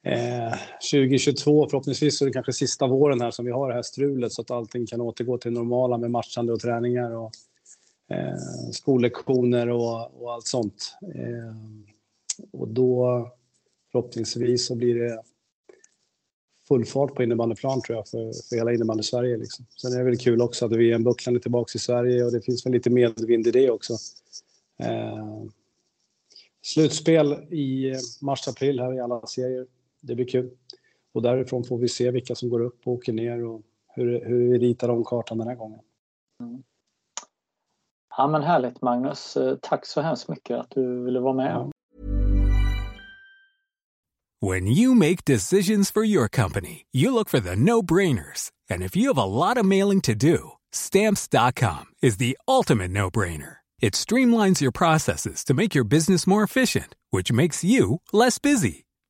[SPEAKER 2] eh, 2022, förhoppningsvis så är det kanske sista våren här som vi har det här strulet så att allting kan återgå till normala med matchande och träningar och eh, skollektioner och, och allt sånt. Eh, och då förhoppningsvis så blir det full fart på innebandyplan tror jag för, för hela innebandy-Sverige. Liksom. Sen är det väl kul också att VM-bucklan är tillbaka i Sverige och det finns väl lite medvind i det också. Eh, slutspel i mars-april här i alla serier. Det blir kul. Och därifrån får vi se vilka som går upp och åker ner och hur, hur vi ritar om kartan den här gången. Mm.
[SPEAKER 1] Ja men härligt Magnus. Eh, tack så hemskt mycket att du ville vara med. Ja.
[SPEAKER 3] When you make decisions for your company, you look for the no-brainers. And if you have a lot of mailing to do, stamps.com is the ultimate no-brainer. It streamlines your processes to make your business more efficient, which makes you less busy.